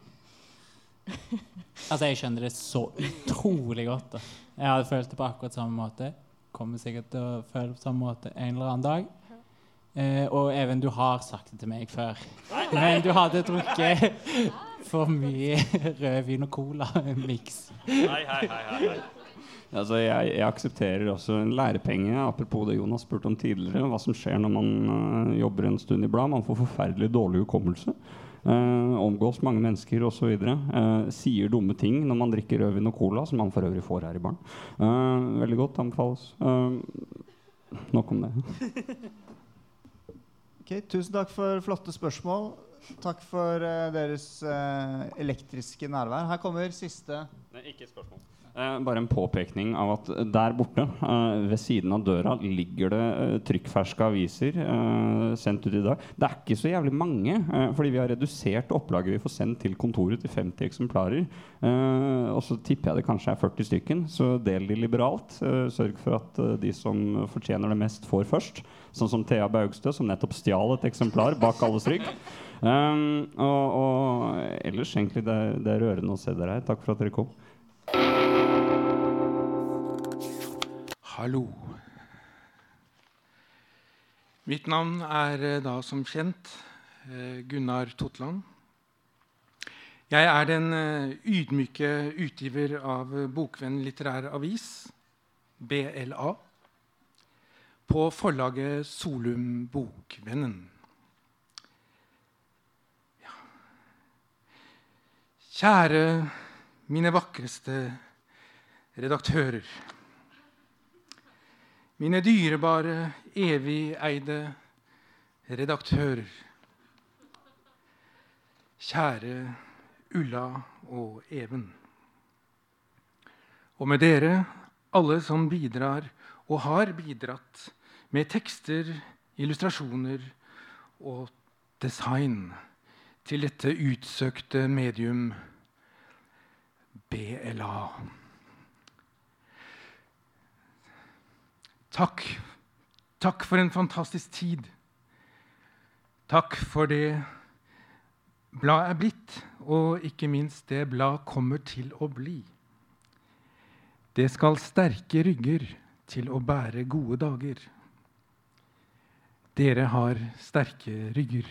Altså, jeg skjønner det så utrolig godt. da. Jeg hadde følt det på akkurat samme måte. Kommer sikkert til å føle det på samme måte en eller annen dag. Eh, og Even, du har sagt det til meg før. Men du hadde drukket for mye rødvin og cola-miks. Altså, jeg, jeg aksepterer også en lærepenge, apropos det Jonas spurte om tidligere. Hva som skjer når man uh, jobber en stund i blad. Man får forferdelig dårlig hukommelse. Uh, omgås mange mennesker osv. Uh, sier dumme ting når man drikker rødvin og cola, som man for øvrig får her i baren. Uh, veldig godt. Anbefales. Uh, nok om det. Okay, Tusen takk for flotte spørsmål. Takk for uh, deres uh, elektriske nærvær. Her kommer siste ikke spørsmål. Eh, bare en påpekning av at der borte, eh, ved siden av døra, ligger det eh, trykkferske aviser eh, sendt ut i dag. Det er ikke så jævlig mange, eh, fordi vi har redusert opplaget vi får sendt til kontoret til 50 eksemplarer. Eh, og så tipper jeg det kanskje er 40 stykken, så del de liberalt. Eh, sørg for at eh, de som fortjener det mest, får først. Sånn som Thea Baugstø, som nettopp stjal et eksemplar bak alles rygg. Um, og, og ellers egentlig det, det er rørende å se dere her. Takk for at dere kom. Hallo. Mitt navn er eh, da som kjent eh, Gunnar Totland. Jeg er den eh, ydmyke utgiver av Bokvenn litterær avis, BLA, på forlaget Solum Bokvennen. Ja. Kjære mine vakreste redaktører. Mine dyrebare, evigeide redaktører. Kjære Ulla og Even. Og med dere, alle som bidrar og har bidratt med tekster, illustrasjoner og design til dette utsøkte medium BLA. Takk. Takk for en fantastisk tid. Takk for det bladet er blitt, og ikke minst det blad kommer til å bli. Det skal sterke rygger til å bære gode dager. Dere har sterke rygger.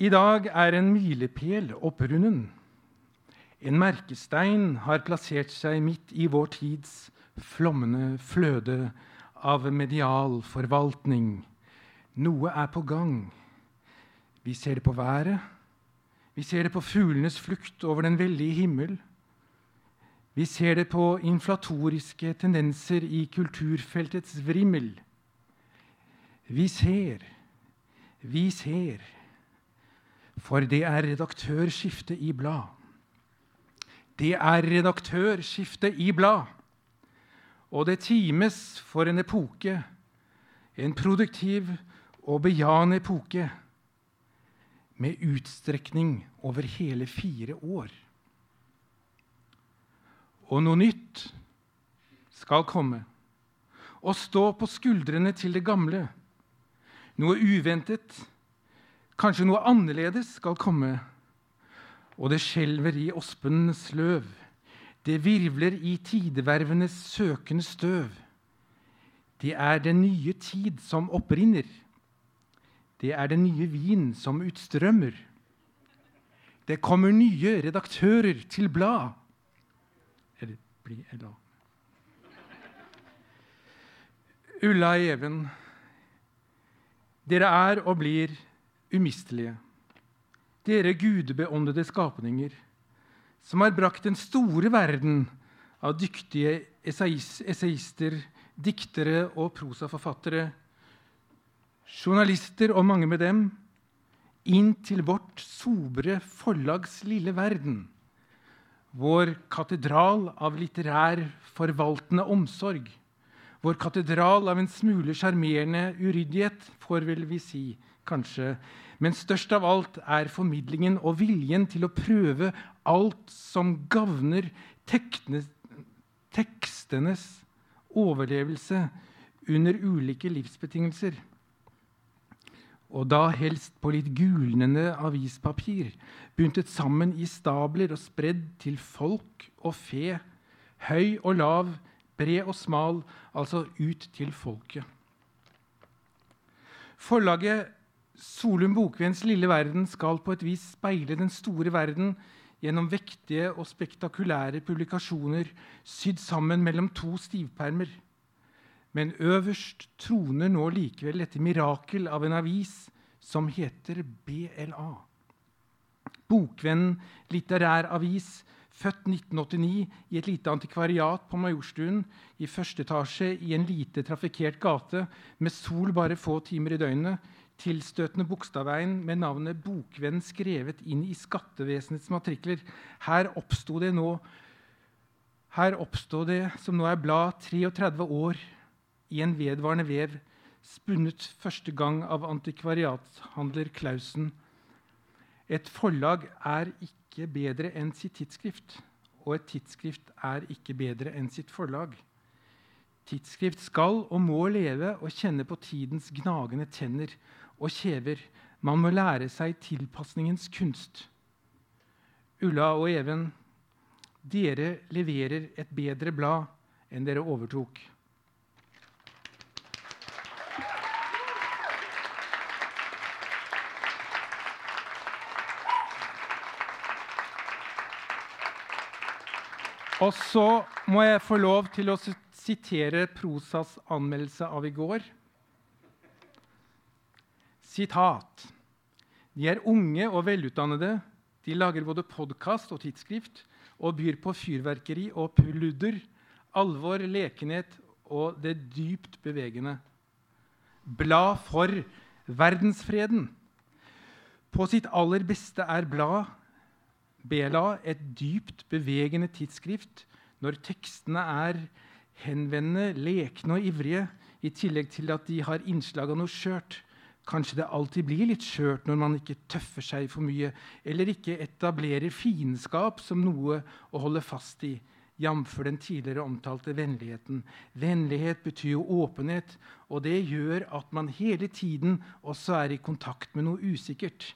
I dag er en milepæl opprunden. En merkestein har plassert seg midt i vår tids flommende fløde av medial forvaltning. Noe er på gang. Vi ser det på været. Vi ser det på fuglenes flukt over den veldige himmel. Vi ser det på inflatoriske tendenser i kulturfeltets vrimmel. Vi ser, vi ser. For det er redaktørskifte i blad. Det er redaktørskifte i blad. Og det times for en epoke, en produktiv og bejaende epoke, med utstrekning over hele fire år. Og noe nytt skal komme, og stå på skuldrene til det gamle. Noe uventet, kanskje noe annerledes, skal komme, og det skjelver i ospens løv. Det virvler i tidevervenes søkende støv. Det er den nye tid som opprinner. Det er den nye vin som utstrømmer. Det kommer nye redaktører til blad. Eller bli eller Ulla Even, dere er og blir umistelige. Dere gudebeåndede skapninger som har brakt den store verden av dyktige essayister, diktere og prosaforfattere, journalister og mange med dem, inn til vårt sobre forlags lille verden. Vår katedral av litterær, forvaltende omsorg. Vår katedral av en smule sjarmerende uryddighet, får vel vi si, kanskje. Men størst av alt er formidlingen og viljen til å prøve alt som gagner tekstenes overlevelse under ulike livsbetingelser. Og da helst på litt gulnende avispapir, buntet sammen i stabler og spredd til folk og fe, høy og lav, bred og smal, altså ut til folket. Forlaget Solum Bokvens lille verden skal på et vis speile den store verden gjennom vektige og spektakulære publikasjoner sydd sammen mellom to stivpermer. Men øverst troner nå likevel dette mirakel av en avis som heter BLA. Bokvennen litterær avis, født 1989 i et lite antikvariat på Majorstuen i første etasje i en lite trafikkert gate med sol bare få timer i døgnet, tilstøtende bokstaveien med navnet Bokvenn skrevet inn i skattevesenets matrikler. Her oppsto det nå her oppstod det, som nå er blad, 33 år i en vedvarende vev, spunnet første gang av antikvariathandler Klausen. Et forlag er ikke bedre enn sitt tidsskrift, og et tidsskrift er ikke bedre enn sitt forlag. Tidsskrift skal og må leve og kjenne på tidens gnagende tenner og kjever. Man må lære seg tilpasningens kunst. Ulla og Even, dere leverer et bedre blad enn dere overtok. Og så må jeg få lov til å sitere Prosas anmeldelse av i går. Sitat. De er unge og velutdannede. De lager både podkast og tidsskrift og byr på fyrverkeri og pludder, alvor, lekenhet og det dypt bevegende. Blad for verdensfreden. På sitt aller beste er blad Bela et dypt bevegende tidsskrift når tekstene er henvendende, lekne og ivrige, i tillegg til at de har innslag av noe skjørt. Kanskje det alltid blir litt skjørt når man ikke tøffer seg for mye, eller ikke etablerer fiendskap som noe å holde fast i, jf. den tidligere omtalte vennligheten. Vennlighet betyr jo åpenhet, og det gjør at man hele tiden også er i kontakt med noe usikkert.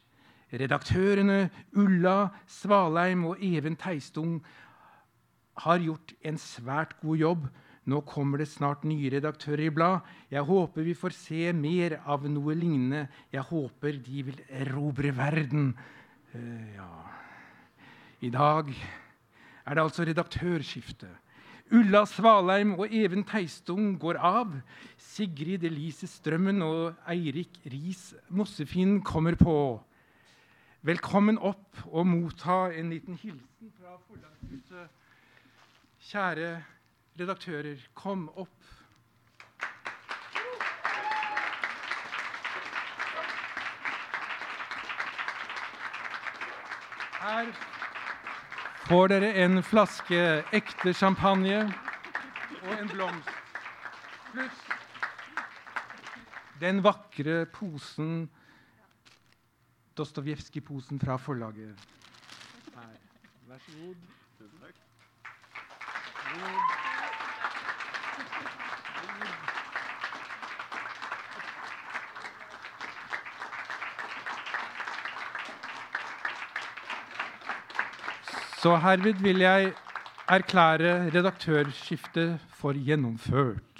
Redaktørene Ulla Svalheim og Even Teistung har gjort en svært god jobb. Nå kommer det snart nye redaktører i blad. Jeg håper vi får se mer av noe lignende. Jeg håper de vil erobre verden. Uh, ja. I dag er det altså redaktørskifte. Ulla Svalheim og Even Teistung går av. Sigrid Elise Strømmen og Eirik Riis Mossefinn kommer på. Velkommen opp og motta en liten hilsen fra Forlagshuset. Kjære redaktører, kom opp. Her får dere en flaske ekte champagne og en blomst. Pluss den vakre posen Dostojevskij-posen fra forlaget. Her. Vær så god. Tusen takk. Så herved vil jeg erklære redaktørskiftet for gjennomført.